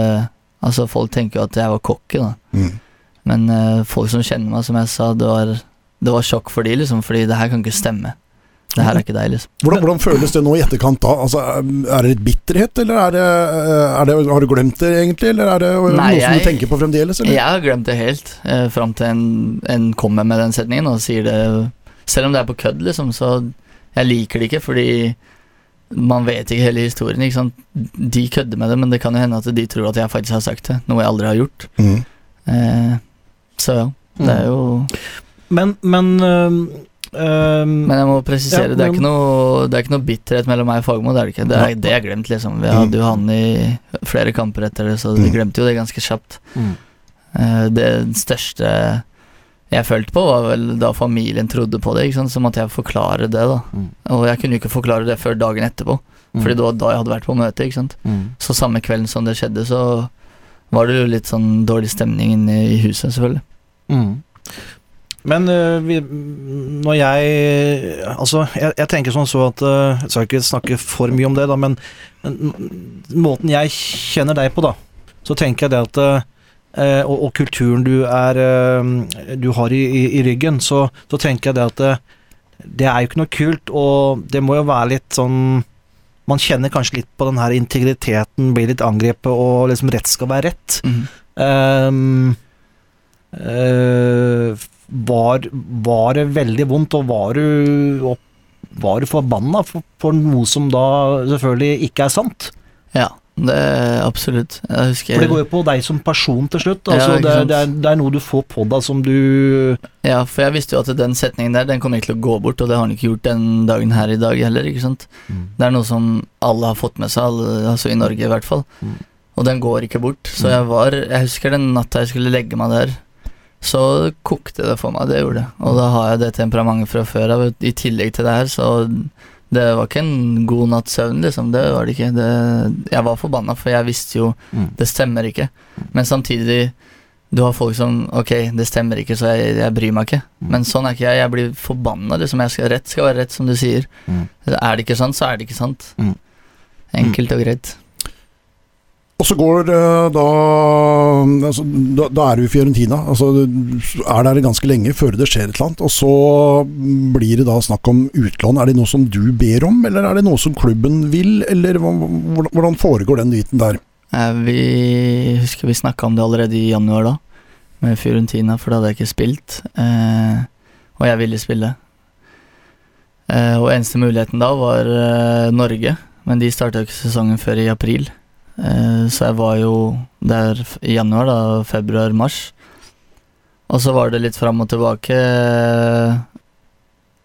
Altså Folk tenker jo at jeg var cocky, da.
Mm.
Men uh, folk som kjenner meg, som jeg sa, det var, det var sjokk for de liksom. Fordi det her kan ikke stemme. Det her er ikke deg, liksom.
Hvordan, hvordan føles det nå i etterkant da? Altså, er det litt bitterhet, eller er det, er det, har du glemt det egentlig? Eller er det noe
Nei,
som du tenker på fremdeles? Eller?
Jeg har glemt det helt, eh, fram til en, en kommer med den setningen og sier det Selv om det er på kødd, liksom, så Jeg liker det ikke, fordi man vet ikke hele historien. Ikke? De kødder med det, men det kan jo hende at de tror at jeg faktisk har sagt det, noe jeg aldri har gjort.
Mm.
Eh, så ja, det er jo
Men, men øh, øhm,
Men jeg må presisere,
Ja,
det, er
men-
ikke noe, det er ikke noe bitterhet mellom meg og Fagermo. Det er det ikke. Det er, det er glemt, liksom. Vi hadde jo han i flere kamper etter det, så vi
Mm.
glemte jo det ganske kjapt.
mm.
Eh, Det største jeg følte på, var vel da familien trodde på det. Ikke sant? Så måtte jeg forklare det, da.
Mm.
Og jeg kunne jo ikke forklare det før dagen etterpå,
Mm.
Fordi det var da jeg hadde vært på møte. Ikke sant?
Mm.
Så samme kvelden som det skjedde, så var det jo litt sånn dårlig stemning inne i huset, selvfølgelig.
Mm. Men uh, vi, når jeg Altså, jeg, jeg tenker sånn så at uh, Jeg skal ikke snakke for mye om det, da, men måten jeg kjenner deg på, da, så tenker jeg det at uh, og, og kulturen du er Du har i, i, i ryggen, så, så tenker jeg det at det er jo ikke noe kult, og det må jo være litt sånn Man kjenner kanskje litt på den her integriteten, blir litt angrepet, og liksom rett skal være rett. Mm. Eh, var, var det veldig vondt, og var du, var du forbanna for, for noe som da selvfølgelig ikke er sant?
Ja, det er absolutt. Jeg husker
For det går jo på deg som person til slutt. Altså,
ja,
det, det, er, det er noe du får på deg som du
Ja, for jeg visste jo at den setningen der, den kommer ikke til å gå bort, og det har den ikke gjort den dagen her i dag heller, ikke sant. Det er noe som alle har fått med seg, alle, altså i Norge i hvert fall.
Mm.
Og den går ikke bort. Så jeg var Jeg husker den natta jeg skulle legge meg der, så kokte det for meg, det gjorde det. Og da har jeg det temperamentet fra før av. I tillegg til det her, så Det var ikke en god natts søvn, liksom. Det var det ikke. Det, jeg var forbanna, for jeg visste jo
Mm.
det stemmer ikke. Men samtidig, du har folk som Ok, det stemmer ikke, så jeg, jeg bryr meg ikke.
Mm.
Men sånn er ikke jeg. Jeg blir forbanna. Liksom. Jeg skal, rett skal være rett, som du sier.
Mm.
Er det ikke sant, så er det ikke sant.
Mm.
Enkelt og greit.
Og så går eh, da, altså, da Da er du i Fiorentina. Altså, er der ganske lenge før det skjer et eller annet. Og så blir det da snakk om utlån. Er det noe som du ber om, eller er det noe som klubben vil? Eller hvordan foregår den biten der?
Eh, Vi husker vi snakka om det allerede i januar, da, med Fiorentina, for da hadde jeg ikke spilt. Eh, og jeg ville spille. Og eneste muligheten da var Norge, men de starta ikke sesongen før i april. Eh, så jeg var jo der i januar, da, februar-mars. Og så var det litt fram og tilbake. eh,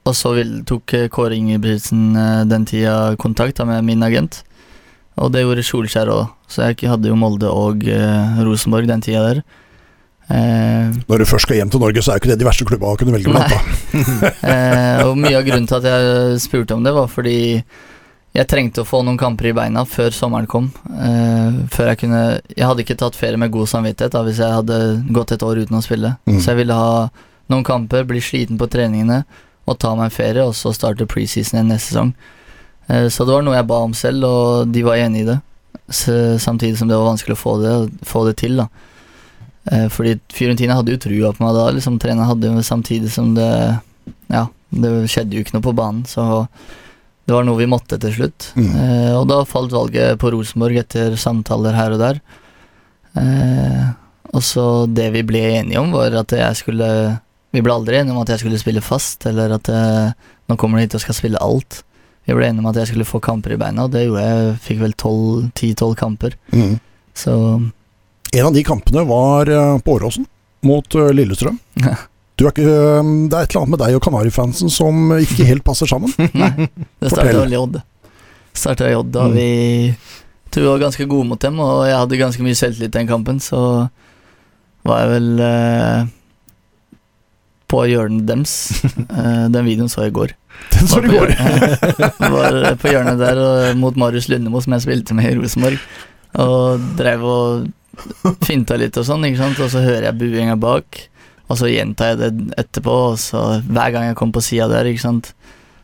og så tok eh, Kåre Ingebrigtsen den tida kontakt da, med min agent. Og det gjorde Solskjær òg, så jeg hadde jo Molde og Rosenborg den tida der. Eh,
Når du først skal hjem til Norge, så er jo ikke det de verste klubba å kunne velge blant. da.
eh, og mye av grunnen til at jeg spurte om det, var fordi jeg trengte å få noen kamper i beina før sommeren kom. Uh, før jeg kunne Jeg hadde ikke tatt ferie med god samvittighet da, hvis jeg hadde gått et år uten å spille.
Mm.
Så jeg ville ha noen kamper, bli sliten på treningene og ta meg en ferie, og så starte preseason igjen neste sesong. Uh, så det var noe jeg ba om selv, og de var enig i det. Så, samtidig som det var vanskelig å få det, få det til, da. Uh, fordi Fiorentina hadde jo trua på meg da, liksom treneren hadde jo samtidig som det Ja, det skjedde jo ikke noe på banen, så det var noe vi måtte til slutt.
Mm.
Eh, og da falt valget på Rosenborg etter samtaler her og der. Eh, og så det vi ble enige om, var at jeg skulle Vi ble aldri enige om at jeg skulle spille fast, eller at eh, nå kommer du hit og skal spille alt. Vi ble enige om at jeg skulle få kamper i beina, og det gjorde jeg. jeg Fikk vel 10-12 kamper.
Mm.
Så
En av de kampene var eh, på Åråsen, mot eh, Lillestrøm. Du er ikke, det er et eller annet med deg og Kanarifansen som ikke helt passer sammen.
Nei, det starta vel i Odd. Starta i Odd da
Mm.
vi tror vi var ganske gode mot dem, og jeg hadde ganske mye selvtillit den kampen, så var jeg vel eh, på hjørnet dems. Eh, den videoen så jeg i går.
Den så du
i
går.
var på hjørnet der og, mot Marius Lundemo, som jeg spilte med i Rosenborg, og drev og finta litt og sånn, ikke sant, og så hører jeg buinga bak, og så gjentar jeg det etterpå, og så hver gang jeg kom på sida der, ikke sant,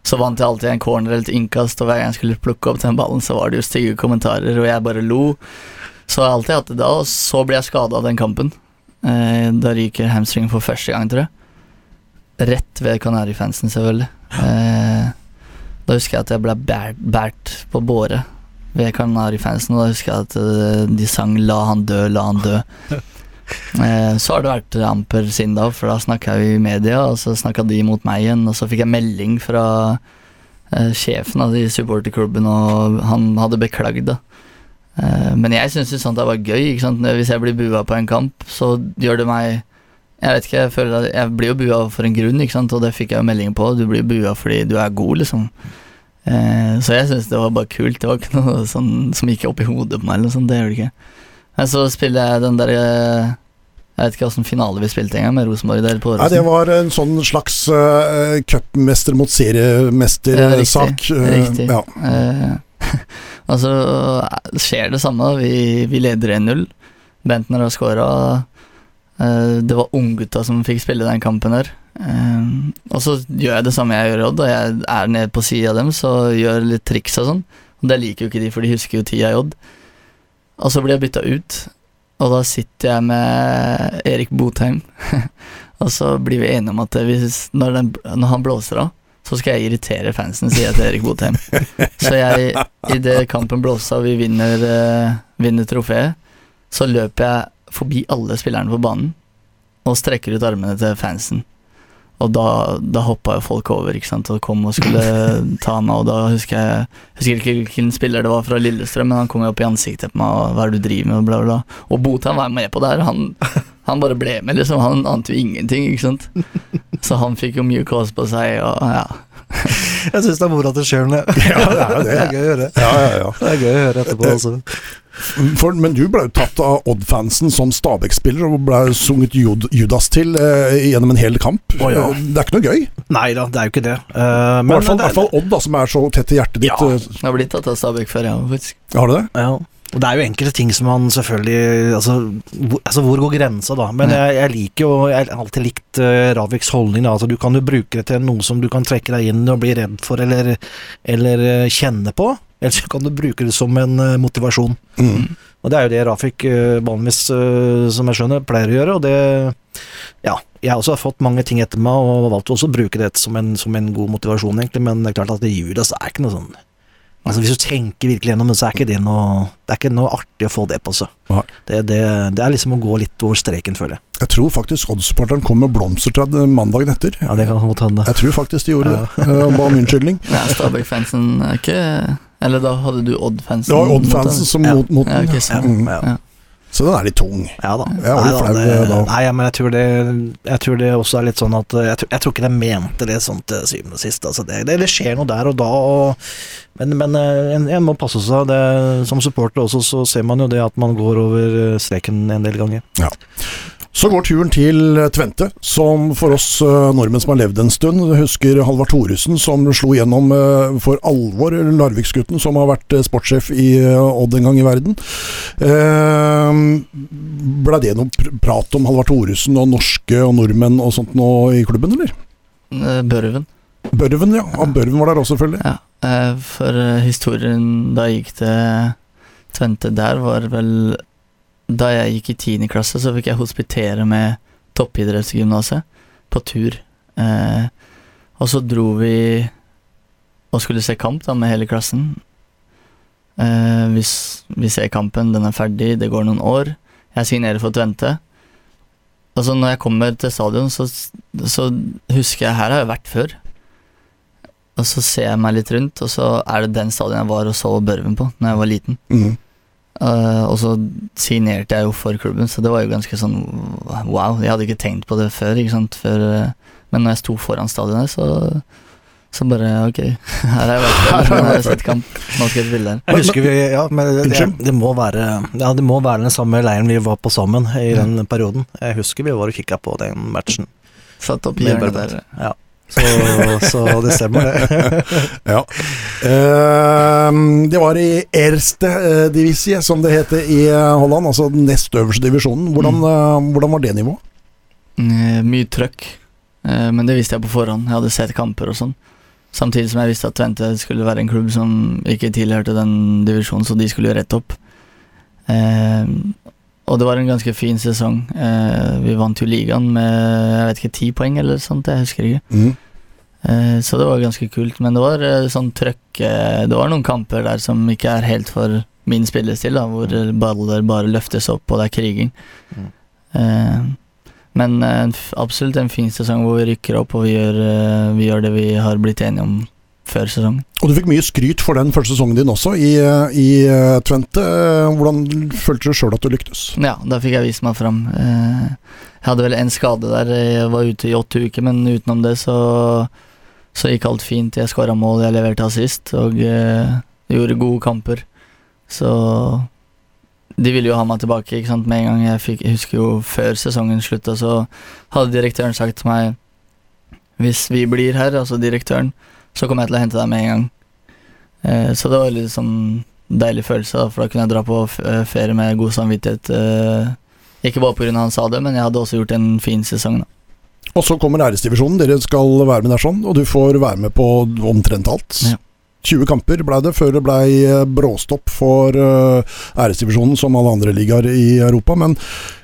så vant jeg alltid en corner eller et innkast, og hver gang jeg skulle plukke opp den ballen, så var det jo stygge kommentarer, og jeg bare lo. Så jeg alltid hatt det da, og så ble jeg skada av den kampen. Eh, da ryker hamstringen for første gang, tror jeg. Rett ved Kanarifansen, selvfølgelig. Eh, da husker jeg at jeg ble bært på båre ved Kanarifansen, og da husker jeg at eh, de sang 'La han dø, la han dø'. Eh, så har det vært amper siden da, for da snakka vi i media, og så snakka de mot meg igjen, og så fikk jeg melding fra eh, sjefen av de supporterklubben, og han hadde beklagd, da. Eh, men jeg syns sånt er bare gøy. Hvis jeg blir bua på en kamp, så gjør det meg Jeg vet ikke, jeg føler at jeg blir jo bua for en grunn, og det fikk jeg jo melding på. Du blir bua fordi du er god, liksom. Så jeg syns det var bare kult. Det var ikke noe sånn som gikk opp i hodet på meg, eller sånt. Det gjør det ikke. Men så spiller jeg den der eh, Jeg vet ikke hvilken finale vi spilte engang, med Rosenborg der på
Nei, det var en sånn slags uh, cupmester mot seriemester-sak.
riktig, riktig.
ja.
Uh, og så skjer det samme. Vi, vi leder 1-0. Bentner har scora. Uh, det var unggutta som fikk spille den kampen her. Eh, og så gjør jeg det samme jeg gjør i Odd, og jeg er nede på sida av dem, så gjør litt triks og sånn. Og det liker jo ikke de, for de husker jo tida i Odd. Og så blir jeg bytta ut, og da sitter jeg med Erik Botheim. og så blir vi enige om at hvis, når, den, når han blåser av, så skal jeg irritere fansen, sier jeg til Erik Botheim. Så jeg, idet kampen blåser av, vi vinner, uh, vinner trofeet, så løper jeg forbi alle spillerne på banen og strekker ut armene til fansen. Og da, da hoppa jo folk over ikke sant, og kom og skulle ta meg, og da husker jeg Jeg husker ikke hvilken spiller det var fra Lillestrøm, men han kom jo opp i ansiktet på meg og 'hva er det du driver med', og bla, bla. Og Botan var med på det her. Han, han bare ble med, liksom. Han ante jo ingenting, ikke sant. Så han fikk jo mye kås på seg, og ja.
Jeg syns det er moro at det skjer noe.
Ja, det er jo det.
Det er gøy å høre.
Ja, ja, ja.
Det er gøy å høre etterpå, altså.
For, men du ble jo tatt av Odd-fansen som Stabæk-spiller og ble sunget Jud Judas til eh, gjennom en hel kamp.
Oh, ja.
Eh, Det er ikke noe gøy.
Nei da, det er jo ikke det. Uh,
Men I hvert fall, i hvert fall Odd, da, som er så tett i hjertet ditt.
Ja.
eh,
Jeg har blitt tatt av Stabæk før, ja, faktisk.
Har du det?
Ja. Og det er jo enkelte ting som man selvfølgelig Altså, hvor, altså, hvor går grensa, da? Men jeg, jeg liker jo Jeg har alltid likt uh, Raviks holdning. Da. Altså, du kan jo bruke det til noe som du kan trekke deg inn og bli redd for eller, eller uh, kjenne på. Eller så kan du bruke det som en eh, motivasjon.
Mm.
Og det er jo det Rafik uh, vanligvis, eh, som jeg skjønner, pleier å gjøre. Og det Ja, jeg har også fått mange ting etter meg, og valgt også å bruke det som en, som en god motivasjon, egentlig. Men det er klart at det Judas er ikke noe sånn Altså Hvis du tenker virkelig gjennom det, så er ikke det noe Det er ikke noe artig å få det på seg. Det, det, det er liksom å gå litt over streken, føler jeg.
Jeg tror faktisk Odd-supporteren kom med blomster til deg mandagen etter.
Ja, det kan godt hende.
Jeg tror faktisk de gjorde det, eh, og ba om unnskyldning.
Ja, Stabæk-fansen er ikke Eller da hadde du Odd-fansen.
Det var Odd-fansen som
Ja.
mot, mot
Ja,
den.
ok, så-
Mm.
Ja.
Ja.
Så den er litt tung.
Ja da.
Jeg var litt
Nei,
flau,
det,
da.
nei, men jeg tror, det, jeg tror det også er litt sånn at Jeg tror, jeg tror ikke de mente det sånn til syvende og sist. Altså det, det, det skjer noe der og da, og, men, men eh, en, en må passe seg. Det, som supporter også, så ser man jo det at man går over eh, streken en del ganger.
Så går turen til Tvente, som for oss eh, nordmenn som har levd en stund, husker Halvard Thoresen som slo gjennom eh, for alvor Larviksgutten, som har vært eh, sportssjef i eh, Odd en gang i verden. Eh, Blei det noe pr prat om Halvard Thoresen og norske og nordmenn og sånt nå i klubben, eller?
Eh, Børven.
Børven, ja. ja Børven var der også, selvfølgelig.
Ja. eh, For eh, historien da jeg gikk til Tvente der, var vel Da jeg gikk i tiende klasse, så fikk jeg hospitere med toppidrettsgymnaset på tur. Eh, og så dro vi og skulle se kamp da med hele klassen. Eh, hvis vi ser kampen, den er ferdig, det går noen år. Jeg signerer for Tvente. Og så når jeg kommer til stadion, så, så husker jeg her har jeg vært før. Og så ser jeg meg litt rundt, og så er det den stadion jeg var og så Børven på Når jeg var liten.
Mm.
Eh, og så signerte jeg jo for klubben, så det var jo ganske sånn wow. Jeg hadde ikke tenkt på det før, ikke sant. Før, eh, men når jeg sto foran stadionet, så, så bare ok, her har jeg vært her har jeg sett kamp. Nå skal jeg spille her.
Jeg husker vi, ja, men det, det, det, må være, ja, det må være den samme leiren vi var på sammen i den perioden. Jeg husker vi var og kikka på den matchen.
Satt opp i hjørnet der.
Ja. Så, så det stemmer, det.
Ja. Eh, det var i Erste eh, Divisie, som det heter i eh, Holland, altså den nest øverste divisjonen. Hvordan,
Mm.
eh, hvordan var det nivået?
Eh, mye trøkk, eh, men det visste jeg på forhånd. Jeg hadde sett kamper og sånn. Samtidig som jeg visste at Tvente skulle være en klubb som ikke tilhørte den divisjonen, så de skulle rett opp. Og det var en ganske fin sesong. Eh, vi vant jo ligaen med jeg vet ikke, ti poeng eller sånt, jeg husker ikke.
Mm.
Eh, så det var ganske kult. Men det var eh, sånn trøkk eh, Det var noen kamper der som ikke er helt for min spillestil, da, hvor baller bare løftes opp, og det er kriging.
Mm.
Eh, men eh, absolutt en fin sesong hvor vi rykker opp, og vi gjør, vi gjør det vi har blitt enige om før sesongen.
Og du fikk mye skryt for den første sesongen din også, i, i eh, Twente. Eh, Hvordan følte du sjøl at du lyktes?
Ja, da fikk jeg vist meg fram. Eh, jeg hadde vel en skade der, jeg var ute i åtte uker, men utenom det så, så gikk alt fint. Jeg skåra mål, jeg leverte assist, og gjorde gode kamper. Så de ville jo ha meg tilbake ikke sant, med en gang. Jeg, fikk, jeg husker jo før sesongen slutta, så hadde direktøren sagt til meg Hvis vi blir her, altså direktøren, så kommer jeg til å hente deg med en gang. Eh, så det var litt sånn deilig følelse, da, for da kunne jeg dra på eh, ferie med god samvittighet. Eh, ikke bare pga. han sa det, men jeg hadde også gjort en fin sesong. da.
Og så kommer æresdivisjonen, dere skal være med der sånn, og du får være med på omtrent alt.
Ja.
20 kamper ble det før det ble bråstopp for æresdivisjonen, som alle andre ligaer i Europa. Men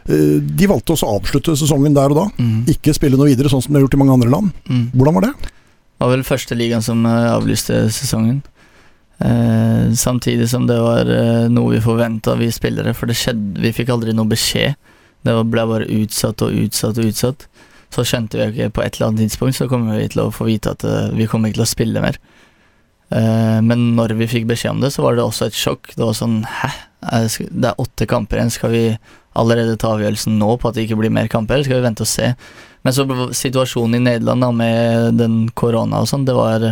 de valgte også å avslutte sesongen der og da.
Mm.
Ikke spille noe videre, sånn som de har gjort i mange andre land.
Mm.
Hvordan var det?
Var vel første ligaen som eh, avlyste sesongen. Eh, samtidig som det var eh, noe vi forventa, vi spillere, for det skjedde Vi fikk aldri noe beskjed. Det ble bare utsatt og utsatt og utsatt. Så skjønte vi ikke på et eller annet tidspunkt så kommer vi til å få vite at eh, vi kommer ikke til å spille mer. Eh, men når vi fikk beskjed om det, så var det også et sjokk. Det var sånn Hæ? Er det er åtte kamper igjen. Skal vi allerede ta avgjørelsen nå på at det ikke blir mer kamper, eller skal vi vente og se? Men så situasjonen i Nederland da, med den korona og sånn, det var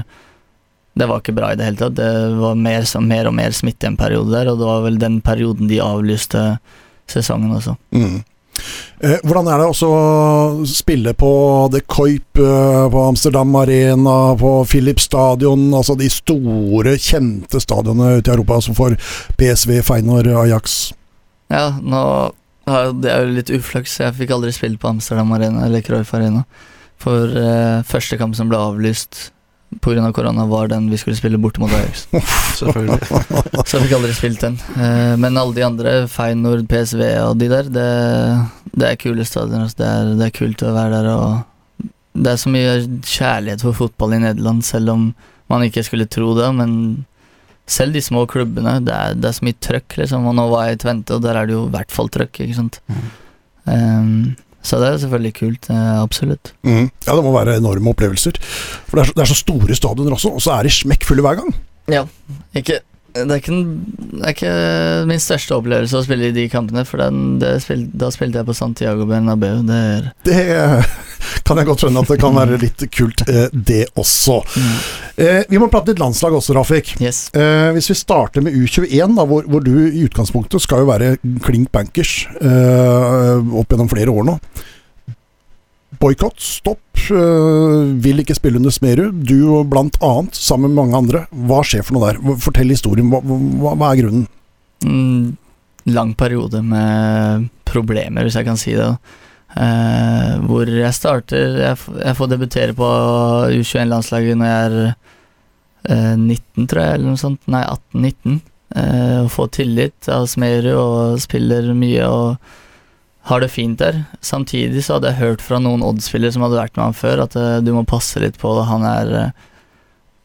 det var ikke bra i det hele tatt. Det var mer, mer og mer smitte en periode der, og det var vel den perioden de avlyste sesongen også.
Mm. Eh, hvordan er det også å spille på The Coip, eh, på Amsterdam Arena, på Philips Stadion, altså de store, kjente stadionene ute i Europa, som får PSV, Feinor, Ajax?
Ja, nå Det er jo litt uflaks, jeg fikk aldri spilt på Amsterdam Arena eller Cruyff Arena. For eh, første kamp som ble avlyst pga. korona, var den vi skulle spille borte mot Ajax.
Selvfølgelig.
Så jeg fikk aldri spilt den. Eh, men alle de andre, Feinord, PSV og de der, det, det er kule stadioner. altså. Det, er- det er kult å være der. Og det er så mye kjærlighet for fotball i Nederland, selv om man ikke skulle tro det. Men selv de små klubbene, det er, det er så mye trøkk, liksom. Og nå var jeg i Tvente, og der er det jo i hvert fall trøkk, ikke sant. Eh, så det er selvfølgelig kult, eh, absolutt.
Mm. Ja, det må være enorme opplevelser. For det er så, det er så store stadioner også, og så er de smekkfulle hver gang.
Ja, ikke det er, ikke, det er ikke min største opplevelse å spille i de kampene, for den, det spil, da spilte jeg på Santiago Bernabeu. Det er
Det kan jeg godt skjønne at det kan være litt kult, eh, det også. Eh, vi må prate litt landslag også, Rafik.
Yes.
Eh, hvis vi starter med U21, da, hvor, hvor du i utgangspunktet skal jo være klink bankers eh, opp gjennom flere år nå. Boikott, stopp, eh, vil ikke spille under Smerud. Du blant annet, sammen med mange andre. Hva skjer for noe der? Fortell historien. Hva, hva, hva er grunnen?
Mm, lang periode med problemer, hvis jeg kan si det. Eh, hvor jeg starter Jeg, jeg får debutere på U21-landslaget når jeg er eh, 19, tror jeg, eller noe sånt. Nei, 18-19. Eh, og tillit av Smerud og spiller mye og har det fint der. Samtidig så hadde jeg hørt fra noen Odd-spillere som hadde vært med ham før, at uh, du må passe litt på det. Han er uh,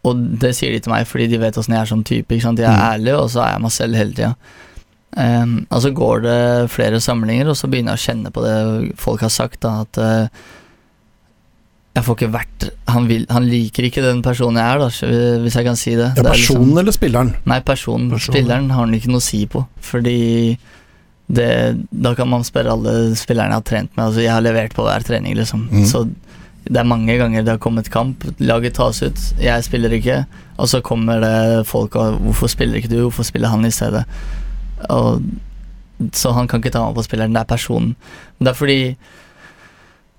Og det sier de til meg fordi de vet åssen jeg er som type. Ikke sant? Jeg er
Mm.
ærlig, og så er jeg meg selv hele tida. Um, og så går det flere samlinger, og så begynner jeg å kjenne på det folk har sagt, da, at uh, jeg får ikke vært han, vil, han liker ikke den personen jeg er, da, hvis jeg kan si det.
Ja,
Det er
personen
liksom-
eller spilleren?
Nei, personen.
Personen.
Spilleren har han ikke noe å si på. Fordi det, da kan man spørre alle spillerne jeg har trent med. Altså, jeg har levert på hver trening, liksom.
Mm.
Så det er mange ganger det har kommet kamp, laget tas ut, jeg spiller ikke, og så kommer det folk og 'Hvorfor spiller ikke du? Hvorfor spiller han i stedet?' Og, så han kan ikke ta meg på spilleren, det er personen. Men det er fordi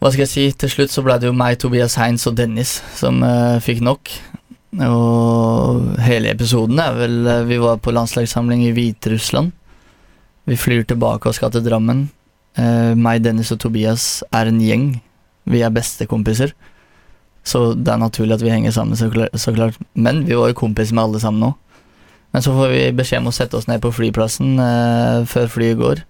Hva skal jeg si? Til slutt så ble det jo meg, Tobias Heins og Dennis som uh, fikk nok. Og hele episoden er vel eh, Vi var på landslagssamling i Hviterussland. Vi flyr tilbake og skal til Drammen. Uh, meg, Dennis og Tobias er en gjeng. Vi er bestekompiser. Så det er naturlig at vi henger sammen, så klart. Så klart. Men vi var jo kompiser med alle sammen nå. Men så får vi beskjed om å sette oss ned på flyplassen uh, før flyet går.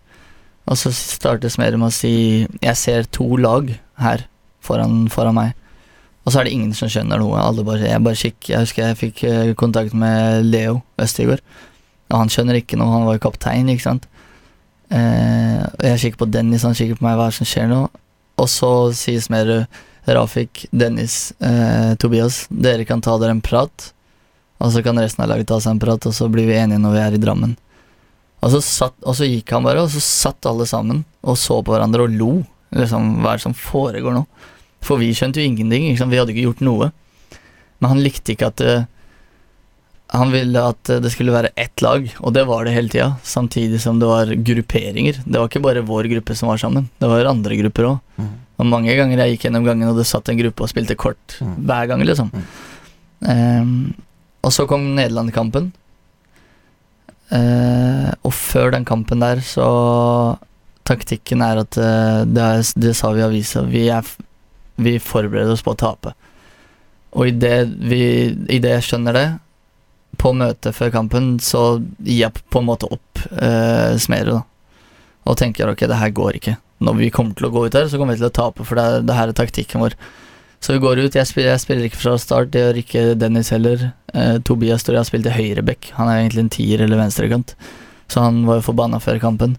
Og så startes mer med å si Jeg ser to lag her foran, foran meg. Og så er det ingen som skjønner noe. Bare, jeg bare kikk, Jeg husker jeg fikk eh, kontakt med Leo Østigård. Og han skjønner ikke noe, han var jo kaptein, ikke sant. Eh, og jeg kikker på Dennis, han kikker på meg, hva er det som skjer nå? Og så sier Smerud Rafik, Dennis, eh, Tobias, dere kan ta dere en prat. Og så kan resten av laget ta seg en prat, og så blir vi enige når vi er i Drammen. Og så, satt, og så gikk han bare, og så satt alle sammen og så på hverandre og lo. Liksom, hva er det som foregår nå? For vi skjønte jo ingenting, sant? vi hadde ikke gjort noe. Men han likte ikke at eh, Han ville at det skulle være ett lag, og det var det hele tida. Samtidig som det var grupperinger. Det var ikke bare vår gruppe som var sammen, det var andre grupper òg.
Mm.
Og mange ganger jeg gikk gjennom gangen, og det satt en gruppe og spilte kort
Mm.
hver gang, liksom.
Mm.
Um, og så kom Nederland-kampen. Uh, og før den kampen der, så Taktikken er at uh, det, er, det sa vi i avisa, vi, er vi forbereder oss på å tape. Og idet i det jeg skjønner det, på møtet før kampen, så gir jeg på en måte opp eh, Smerud, da. Og tenker ok, det her går ikke. Når vi kommer til å gå ut her, så kommer vi til å tape, for det, er, det her er taktikken vår. Så vi går ut. Jeg spiller, jeg spiller ikke fra start, det gjør ikke Dennis heller. Eh, Tobias står jeg har spilt i høyreback. Han er egentlig en tier eller venstrekant, så han var jo forbanna før kampen.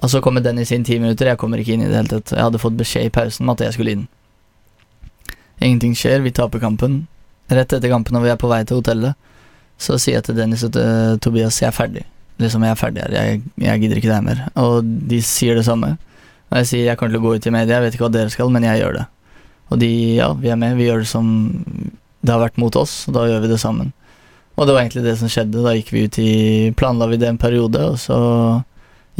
Og så kommer Dennis inn ti minutter, jeg kommer ikke inn i det hele tatt. Jeg hadde fått beskjed i pausen om at jeg skulle inn. Ingenting skjer, vi taper kampen. rett etter kampen når vi er på vei til hotellet, så sier jeg til Dennis og til Tobias jeg er ferdig. Liksom, jeg er ferdig her, jeg, jeg gidder ikke det her mer. Og de sier det samme. Og jeg sier jeg kommer til å gå ut i media, jeg vet ikke hva dere skal, men jeg gjør det. Og de, ja, vi er med, vi gjør det som det har vært mot oss, og da gjør vi det sammen. Og det var egentlig det som skjedde. Da gikk vi ut i Planla vi det en periode, og så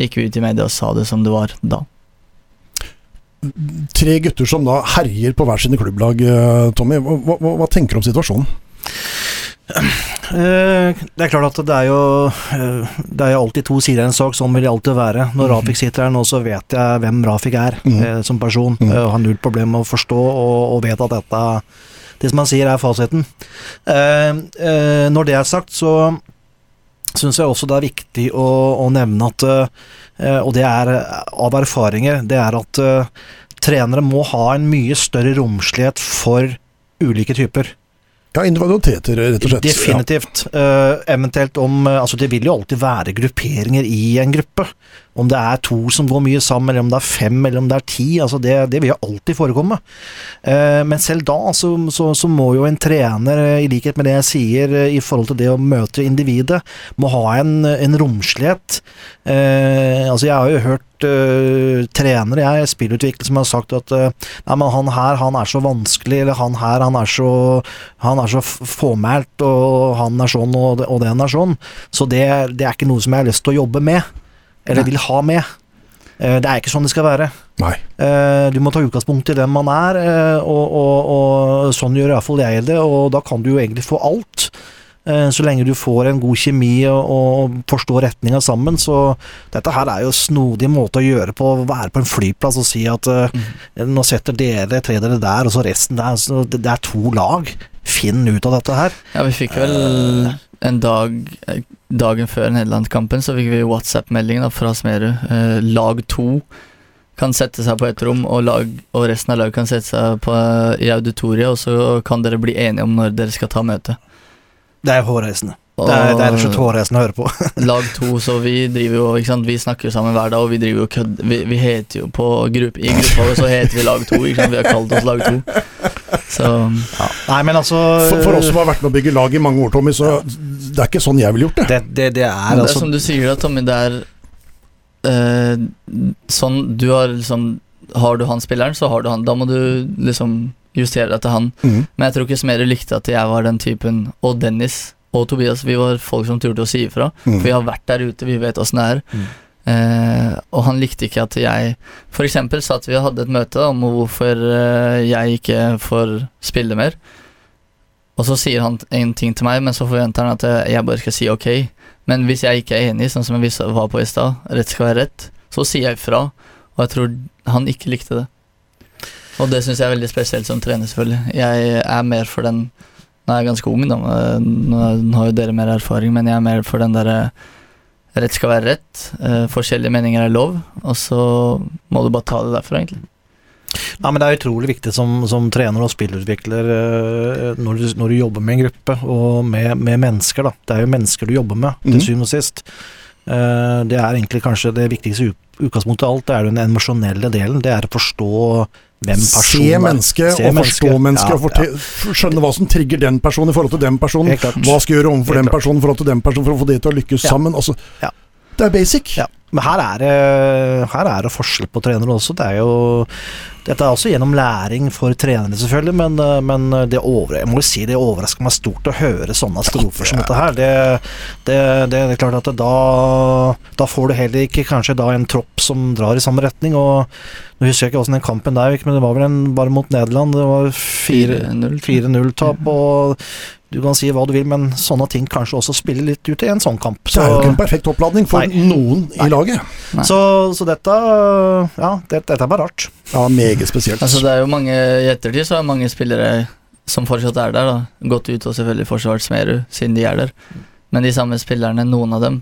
gikk vi ut i media og sa det som det var da.
Tre gutter som da herjer på hver sine klubblag, eh, Tommy. Hva, hva, hva tenker du om situasjonen?
Eh, det er klart at det er jo eh, Det er jo alltid to sider av en sak, sånn vil det alltid være. Når Rafik sitter her nå, så vet jeg hvem Rafik er
Mhm.
eh, som person.
Mhm.
Eh, har null problem med å forstå og, og vet at dette Det som han sier, er fasiten. Når det er sagt, så syns jeg også det er viktig å, å nevne at Og det er av erfaringer, det er at trenere må ha en mye større romslighet for ulike typer.
Ja, individualiteter, rett og slett.
Definitivt. Eh, eventuelt om eh, Altså, det vil jo alltid være grupperinger i en gruppe. Om det er to som går mye sammen, eller om det er fem, eller om det er ti. Altså, det, det vil jo alltid forekomme. Eh, men selv da så, så, så må jo en trener, i likhet med det jeg sier eh, i forhold til det å møte individet, må ha en, en romslighet. Eh, altså, jeg har jo hørt trenere, jeg, spillutvikler, som har sagt at Nei, men han her, han er så vanskelig, eller han her, han er så han er så fåmælt, og han er sånn, og, og den er sånn. Så det, det er ikke noe som jeg har lyst til å jobbe med, eller
Nei.
vil ha med. Eh, Det er ikke sånn det skal være.
Nei.
Eh, Du må ta utgangspunkt i den man er, eh, og, og, og sånn gjør iallfall jeg det, og da kan du jo egentlig få alt. Så lenge du får en god kjemi og, og forstår retninga sammen, så dette her er jo snodig måte å gjøre på, å være på en flyplass og si at mm. nå setter dere tre dere der, og så resten der. Så det, det er to lag. Finn ut av dette her.
Ja, vi fikk vel en dag Dagen før Nederland-kampen så fikk vi WhatsApp-melding fra Smerud. Eh, lag to kan sette seg på ett rom, og, lag, og resten av laget kan sette seg på, i auditoriet, og så kan dere bli enige om når dere skal ta møte.
Det er hårreisende. Det er, det er slett hårreisende å høre på.
lag to, så vi driver jo ikke sant? Vi snakker jo sammen hver dag, og vi driver jo kødd Vi, vi heter jo på gruppe I gruppa vår så heter vi Lag to, ikke sant? Vi har kalt oss Lag to. Så
Nei, men altså
For, for oss som har vært med å bygge lag i mange år, Tommy, så det er ikke sånn jeg ville gjort det.
det, det, det er
Men det er
altså
som du sier da, Tommy, det er eh, sånn Du har liksom Har du han spilleren, så har du han. Da må du liksom justere deg til han.
Mm.
Men jeg tror ikke Smerud likte at jeg var den typen, og Dennis og Tobias, vi var folk som turte å si ifra.
Mm.
For vi har vært der ute, vi vet åssen det er.
Mm.
Eh, og han likte ikke at jeg eksempel satt vi og hadde et møte om hvorfor eh, jeg ikke får spille mer. Og så sier han en ting til meg, men så forventer han at jeg jeg bare skal si ok. Men hvis jeg ikke er enig, sånn som vi var på i stad, rett skal være rett, så sier jeg ifra. Og jeg tror han ikke likte det. Og det syns jeg er veldig spesielt som trener, selvfølgelig. Jeg er mer for den Nå er jeg ganske ung, da, nå nå har jo dere mer erfaring, men jeg er mer for den derre Rett skal være rett. eh, forskjellige meninger er lov, og så må du bare ta det derfra, egentlig.
Nei, men Det er utrolig viktig som, som trener og spillutvikler eh, når du, når du jobber med en gruppe og med, med mennesker. da. Det er jo mennesker du jobber med, til
mm.
syvende og sist. Eh, Det er egentlig kanskje det viktigste utgangspunktet av alt. Det er den emosjonelle delen. Det er å forstå
Se mennesket og forstå
mennesket.
og forte- skjønne hva som trigger den personen i forhold til den personen. Hva skal jeg gjøre overfor den personen i forhold til den personen for å få det til å lykkes sammen? Altså. Det er basic.
Ja. Men her er, det, her er det forskjell på trenere også. Det er jo Dette er også gjennom læring for trenere, selvfølgelig, men, eh, men det, over, jeg må si det overrasker meg stort å høre sånne strofer som dette her. Det, det, det, det er klart at da, da får du heller ikke kanskje da en tropp som drar i samme retning. og Nå husker jeg ikke åssen den kampen der gikk, men det var vel en bare mot Nederland. Det var 4-0-tap, og du kan si hva du vil, men sånne ting kanskje også spiller litt ut i en sånn kamp.
Det er jo ikke en perfekt oppladning for
Nei.
noen i
Nei.
laget.
Nei.
Så, så dette Ja, det, dette er bare rart.
Ja, Meget spesielt.
Altså, det er jo mange I ettertid så er mange spillere som fortsatt er der, da. Gått ut og selvfølgelig forsvart Smerud, siden de er der. Men de samme spillerne, noen av dem,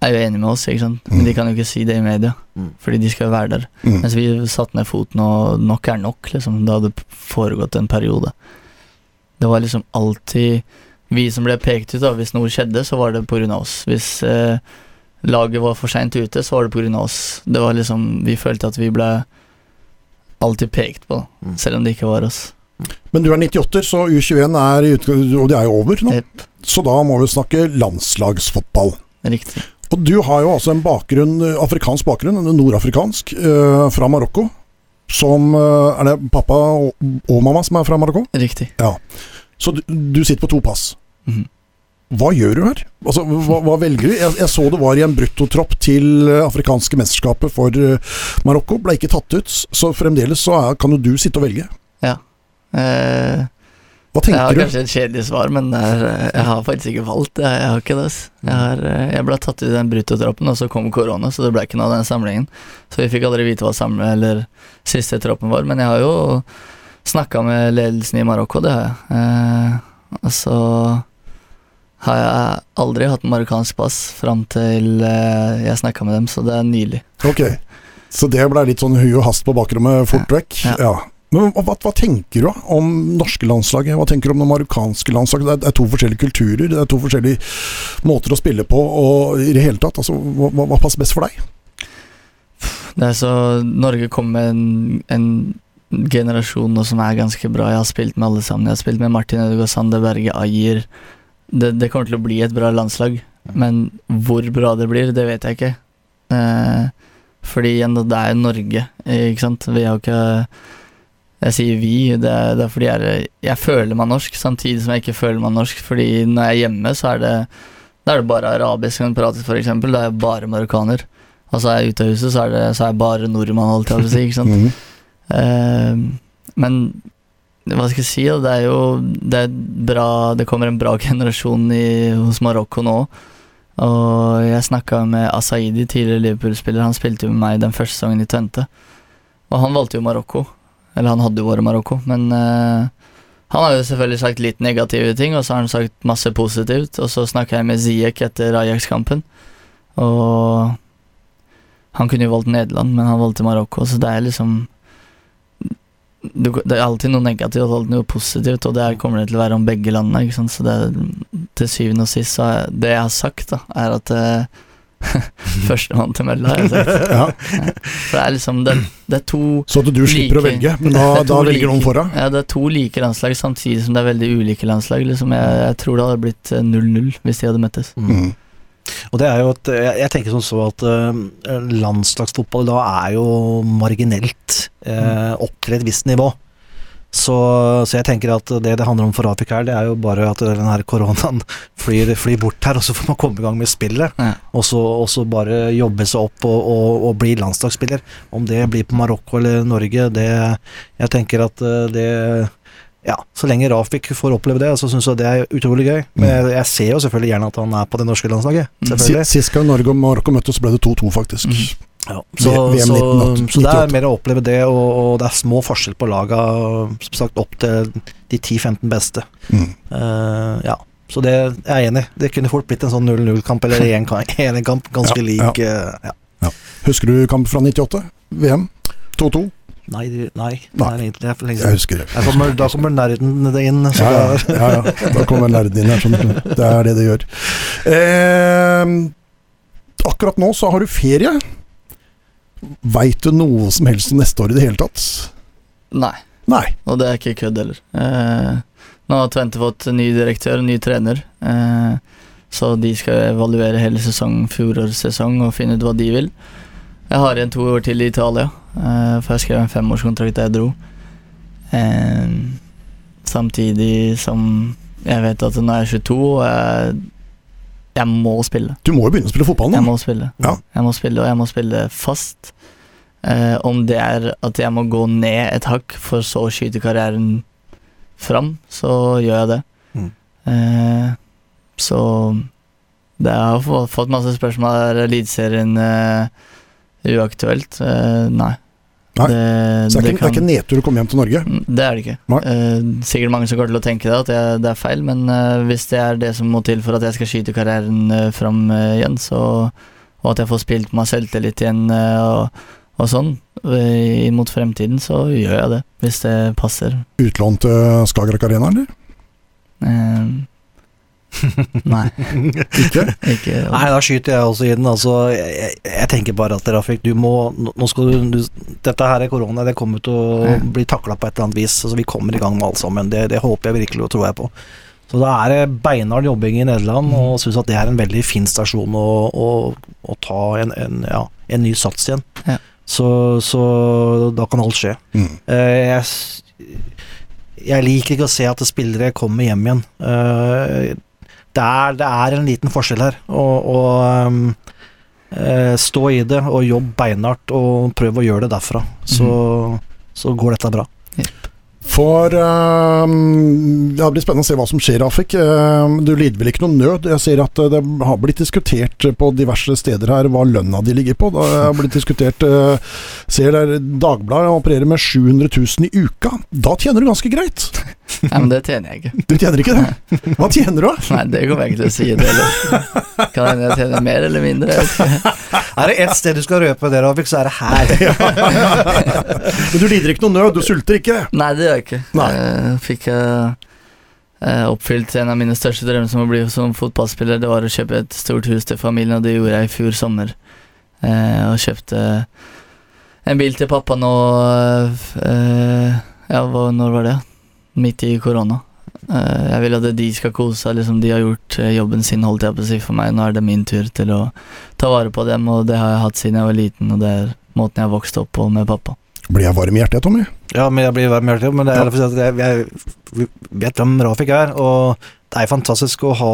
er jo enige med oss, ikke sant. Men de kan jo ikke si det i media,
Mm.
fordi de skal jo være der.
Mm.
Mens vi satte ned foten, og nok er nok, liksom. Det hadde foregått en periode. Det var liksom alltid vi som ble pekt ut, da. Hvis noe skjedde, så var det av oss. Hvis eh, laget var for seint ute, så var det av oss. Det var liksom Vi følte at vi ble alltid pekt på, da.
Mm.
selv om det ikke var oss.
Men du er 98, så U21 er Og det er jo over nå.
Yep.
Så da må vi snakke landslagsfotball.
Riktig.
Og du har jo altså en bakgrunn, afrikansk bakgrunn, en nordafrikansk, eh, fra Marokko. Som eh, Er det pappa og, og mamma som er fra Marokko?
Riktig.
Så du, du sitter på to pass.
Mhm.
Hva gjør du her? Altså, hva, hva velger du? Jeg, jeg så det var i en bruttotropp til eh, afrikanske mesterskapet for eh, Marokko. Ble ikke tatt ut, så fremdeles så er, kan jo du sitte og velge. Ja.
Eh,
Hva tenker du?
kanskje et kjedelig svar, men er, eh, jeg har faktisk ikke valgt. Jeg, jeg har ikke det. Jeg, har, eh, jeg ble tatt ut i den brutotroppen, og så kom korona, så det ble ikke noe av den samlingen. Så vi fikk aldri vite hva samle, eller siste troppen var. Men jeg har jo snakka med ledelsen i Marokko, det har jeg. Eh, og så har jeg aldri hatt marokkansk pass fram til eh, jeg snakka med dem, så det er nylig.
Ok, så det ble litt sånn hui og hast på bakrommet fort vekk.
Ja.
Ja. Men hva, hva tenker du om norske landslaget? Hva tenker du om det marokkanske landslaget? Det er, det er to forskjellige kulturer, det er to forskjellige måter å spille på, og i det hele tatt, altså, hva, hva- passer best for deg?
Det er så Norge kom med en, en generasjon nå som er ganske bra. Jeg har spilt med alle sammen. Jeg har spilt med Martin Ødegaard, Sander Berge, Ayer. Det, det kommer til å bli et bra landslag, men hvor bra det blir, det vet jeg ikke. Eh, fordi igjen, det er Norge, ikke sant. Vi har jo ikke Jeg sier vi, det er, det er fordi jeg, jeg føler meg norsk, samtidig som jeg ikke føler meg norsk. Fordi når jeg er hjemme, så er det Da er det bare arabisk prater, for eksempel. Da er jeg bare marokkaner. Og så er jeg ute av huset, så er, det, så er jeg bare nordmann, holdt jeg på å si. Ikke sant?
Mhm.
uh, men hva skal jeg si? Det er jo det er bra Det kommer en bra generasjon i, hos Marokko nå. Og jeg snakka med Asaidi, tidligere Liverpool-spiller. Han spilte jo med meg den første sesongen i Tvente. Og han valgte jo Marokko. Eller han hadde jo vært i Marokko, men uh, han har jo selvfølgelig sagt litt negative ting, og så har han sagt masse positivt. Og så snakka jeg med Ziek etter Ajax-kampen, og han kunne jo valgt Nederland, men han valgte Marokko, så det er liksom Det er alltid noe negativt og noe positivt, og det kommer det til å være om begge landene. Så det til syvende og sist så er det jeg har sagt, da, er at eh, Førstemann til mølla, har jeg sagt.
Ja.
For det er liksom Det, det er to
Så at du slipper å
Like-
velge, men da, da velger noen foran?
Ja, det er to like landslag samtidig som det er veldig ulike landslag. Liksom jeg, jeg tror det hadde blitt eh, 0-0 hvis de hadde møttes.
Mm.
Og det er jo at jeg, jeg tenker sånn så at eh, landslagsfotball da er jo marginelt eh, opp til et visst nivå. Så, så jeg tenker at det det handler om for Rafik her, det er jo bare at den her koronaen flyr, flyr bort her, og så får man komme i gang med spillet.
Ja.
Og så, og så bare jobbe seg opp og, og, og bli landslagsspiller. Om det blir på Marokko eller Norge, det Jeg tenker at eh, det ja, så lenge Rafik får oppleve det, så syns jeg det er utrolig gøy. Men jeg, jeg ser jo selvfølgelig gjerne at han er på det norske landslaget.
Mm.
Sist gang Norge og Marokko møttes, ble det 2-2, faktisk.
Mhm.
Ja, så,
VM
så,
1998.
så det er mer å oppleve det, og, og det er små forskjell på laga, som sagt, opp til de 10-15 beste.
Mm.
Uh, ja, så det jeg er jeg enig i. Det kunne fort blitt en sånn 0-0-kamp eller 1-1-kamp, ganske
Ja,
lik. eh, Ja.
Husker du kamp fra 98? VM? 2-2?
Nei, nei, det
Nei.
egentlig
jeg,
Jeg
husker det.
Kommer, da kommer nerden inn. Så
Ja, ja,
da,
ja, ja. Kommer nerden inn her. Det er det det gjør. Eh, akkurat nå så har du ferie. Veit du noe som helst om neste år i det hele tatt?
Nei,
Nei.
og det er ikke kødd heller. Eh, nå har Tvente fått ny direktør, ny trener. Eh, så de skal evaluere hele sesongen, fjorårets sesong og finne ut hva de vil. Jeg har igjen to år til i Italia, eh, for jeg skrev en femårskontrakt da jeg dro. Eh, samtidig som jeg vet at nå er jeg 22, og jeg, jeg må spille.
Du må jo begynne å spille fotball nå.
Jeg må spille.
Ja.
Jeg må spille, og jeg må spille fast. Eh, om det er at jeg må gå ned et hakk for så å skyte karrieren fram, så gjør jeg det.
Mm.
Eh, så det har fått, masse spørsmål er Eliteserien uh, uaktuelt. Uh, nei.
Nei.
Det,
Så det er, ikke, det er ikke nedtur å komme hjem til Norge.
Mm, Det er det ikke. Eh, sikkert mange som går til å tenke det, at jeg, det er feil, men eh, hvis det er det som må til for at jeg skal skyte karrieren eh, fram eh, igjen, så, og at jeg får spilt meg selvtillit igjen eh, og, og sånn eh, mot fremtiden, så gjør jeg det, hvis det passer.
Utlånt til Skagerrak Arena, eller?
Eh, Nei,
Ikke?
ikke
Nei, da skyter jeg også i den. Altså, jeg, jeg, tenker bare at Rafik, du må nå- skal du, du Dette her er korona, det kommer til å
Ja.
bli takla på et eller annet vis. Altså, vi kommer i gang med alt sammen. Det, det håper jeg virkelig og tror jeg på. Så da er det beinhard jobbing i Nederland, og syns at det er en veldig fin stasjon å, å, å ta en, en, ja, en ny sats igjen.
Ja.
Så, så da kan alt skje.
Mm.
Eh, jeg, jeg liker ikke å se at spillere kommer hjem igjen. Det, er, det er en liten forskjell her. Og, og um, eh, stå i det og jobb beinhardt og prøv å gjøre det derfra. Så, så går dette bra.
For uh, Det blir spennende å se hva som skjer, Afik. Uh, du lider vel ikke noe nød? Jeg ser at eh, det har blitt diskutert på diverse steder her hva lønna de ligger på. Det har blitt diskutert uh, Ser der Dagbladet opererer med 700 000 i uka. Da tjener du ganske greit.
Nei, men det tjener jeg ikke.
Du tjener ikke det? Hva tjener du, da?
Nei, det kommer jeg ikke til å si. Det eller. Kan hende jeg tjener mer eller mindre.
Er det ett sted du skal røpe det, Afik, så er det her.
Men du lider ikke noe nød, du sulter ikke.
Nei, det gjør jeg ikke.
Nei.
Jeg fikk jeg eh, oppfylt en av mine største drømmer som å bli som fotballspiller. Det var å kjøpe et stort hus til familien, og det gjorde jeg i fjor sommer. Eh, og kjøpte en bil til pappa nå eh, Ja, når var det? Midt i korona. Eh, jeg vil at de skal kose seg. Liksom, de har gjort eh, jobben sin, holdt jeg på å si, for meg. Nå er det min tur til å ta vare på dem, og det har jeg hatt siden jeg var liten, og det er måten jeg har vokst opp på med pappa.
Blir jeg varm i hjertet, Tommy?
Ja, men jeg blir varm i hjertet. Men det er ja. jeg, jeg, vet hvem Rafik er, og det er fantastisk å ha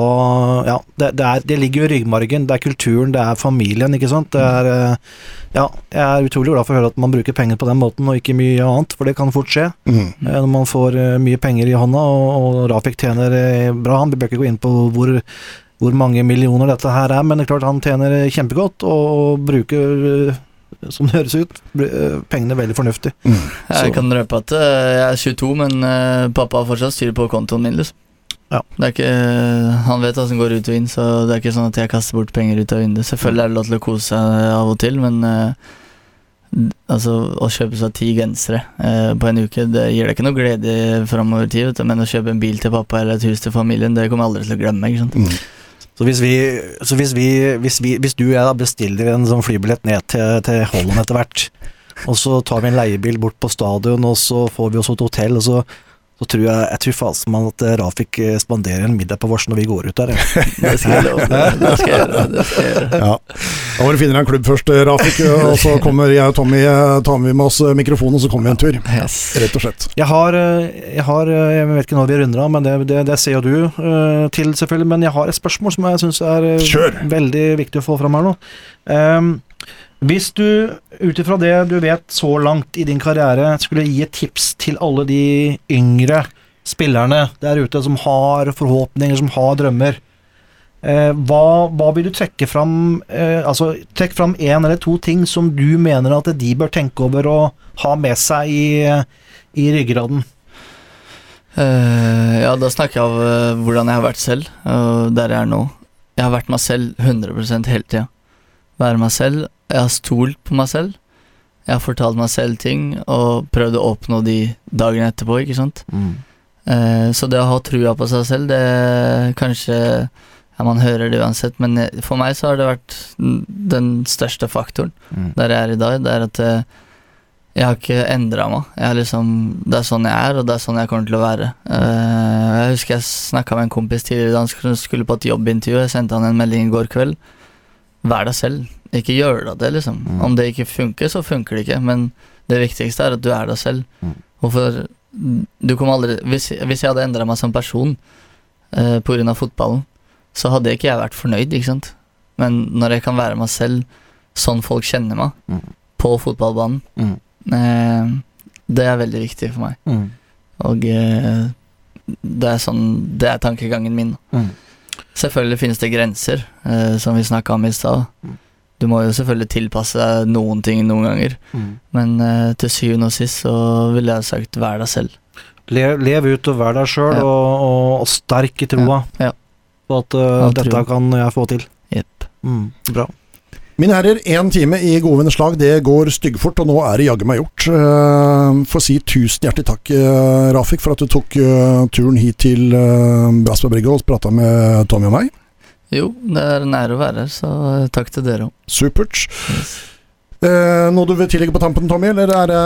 Ja, det, det, er, det ligger jo i ryggmargen. Det er kulturen, det er familien, ikke sant. Det er eh, Ja, jeg er utrolig glad for å høre at man bruker penger på den måten, og ikke mye annet, for det kan fort skje.
Mm.
Eh, Når man får eh, mye penger i hånda, og, og Rafik tjener bra. Han bør ikke gå inn på hvor, hvor mange millioner dette her er, men det er klart han tjener kjempegodt, og, bruker, som det høres ut, eh, pengene veldig fornuftig.
Mm.
Jeg kan røpe at eh, jeg er 22, men eh, pappa har fortsatt styr på kontoen min. liksom
Ja.
Det er ikke, Han vet hva som går ut og inn, så det er ikke sånn at jeg kaster bort penger ut av vinduet. Selvfølgelig er det lov til å kose seg av og til, men altså å kjøpe seg ti gensere eh, på en uke, det gir deg ikke noe glede framover i tid, men å kjøpe en bil til pappa eller et hus til familien, det kommer jeg aldri til å glemme. ikke sant?
Mm.
Så hvis vi, så hvis vi, hvis vi Hvis du og jeg bestiller en sånn flybillett ned til, til Holland etter hvert, og så tar vi en leiebil bort på stadion, og så får vi oss et hotell, og så, så tror jeg Jeg tror fasen man at eh, Rafik eh, spanderer en middag på vårs når vi går ut der.
Det skal jeg love. Det skal jeg gjøre. Det skal jeg gjøre.
Ja. Da må du finne deg en klubb først, eh, Rafik, og så kommer jeg og Tommy tar med oss mikrofonen, og så kommer vi en tur.
Yes.
Rett og slett.
Jeg har, jeg har Jeg vet ikke når vi runder av, men det, det, det ser jo du til, selvfølgelig. Men jeg har et spørsmål som jeg syns er
Kjør!
veldig viktig å få fram her nå. Ehm, hvis du, ut ifra det du vet så langt i din karriere, skulle gi et tips til alle de yngre spillerne der ute som har forhåpninger, som har drømmer, eh, hva, hva vil du trekke fram eh, Altså, trekk fram én eller to ting som du mener at de bør tenke over og ha med seg i, i ryggraden.
Uh, ja, da snakker jeg av uh, hvordan jeg har vært selv, og der jeg er nå. Jeg har vært meg selv 100% hele tida. Være meg selv. Jeg har stolt på meg selv. Jeg har fortalt meg selv ting og prøvd å oppnå de dagene etterpå, ikke sant. Eh, så det å ha trua på seg selv, det kanskje ja, Man hører det uansett, men eh, for meg så har det vært den største faktoren der jeg er i dag. Det er at eh, jeg har ikke endra meg. Jeg er liksom, det er sånn jeg er, og det er sånn jeg kommer til å være. Uh, jeg husker jeg snakka med en kompis tidligere da han skulle på et jobbintervju. Jeg sendte han en melding i går kveld. Vær deg selv. Ikke gjør det, liksom.
Mm.
Om det ikke funker, så funker det ikke. Men det viktigste er at du er deg selv.
Mm.
Hvorfor du kommer aldri Hvis, hvis jeg hadde endra meg som person eh, av fotballen, så hadde ikke jeg vært fornøyd, ikke sant. Men når jeg kan være meg selv sånn folk kjenner meg,
Mm.
på fotballbanen,
Mm.
eh, det er veldig viktig for meg.
Mm.
Og eh, det er sånn Det er tankegangen min.
Mm.
Selvfølgelig finnes det grenser, eh, som vi snakka om i stad.
Mm.
Du må jo selvfølgelig tilpasse deg noen ting noen ganger,
Mm.
men uh, til syvende og sist så ville jeg sagt vær deg selv.
Lev, lev ut og vær deg sjøl,
Ja.
og, og, og sterk i troa
Ja.
på at uh, dette
trua.
kan jeg få til.
Jepp.
Mm, bra.
Mine herrer, én time i gode venners lag, det går styggfort, og nå er det jaggu meg gjort. Uh, Får si tusen hjertelig takk, uh, Rafik, for at du tok uh, turen hit til uh, Brassberg Brygge og prata med Tommy og meg.
Jo, det er en ære å være her, så eh, takk til dere òg.
Supert. Uh, noe du vil tillegge på tampen, Tommy, eller er det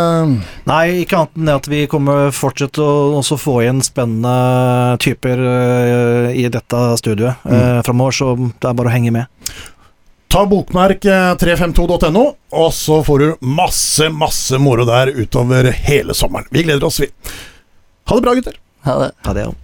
Nei, ikke annet enn det at vi kommer fortsette å også få igjen spennende typer eh, i dette studioet
Mm.
uh, framover, så det er bare å henge med.
Ta bokmerk eh, 352.no, og så får du masse, masse moro der utover hele sommeren. Vi gleder oss, vi. Ha det bra, gutter.
Ha det.
Ha det, ja.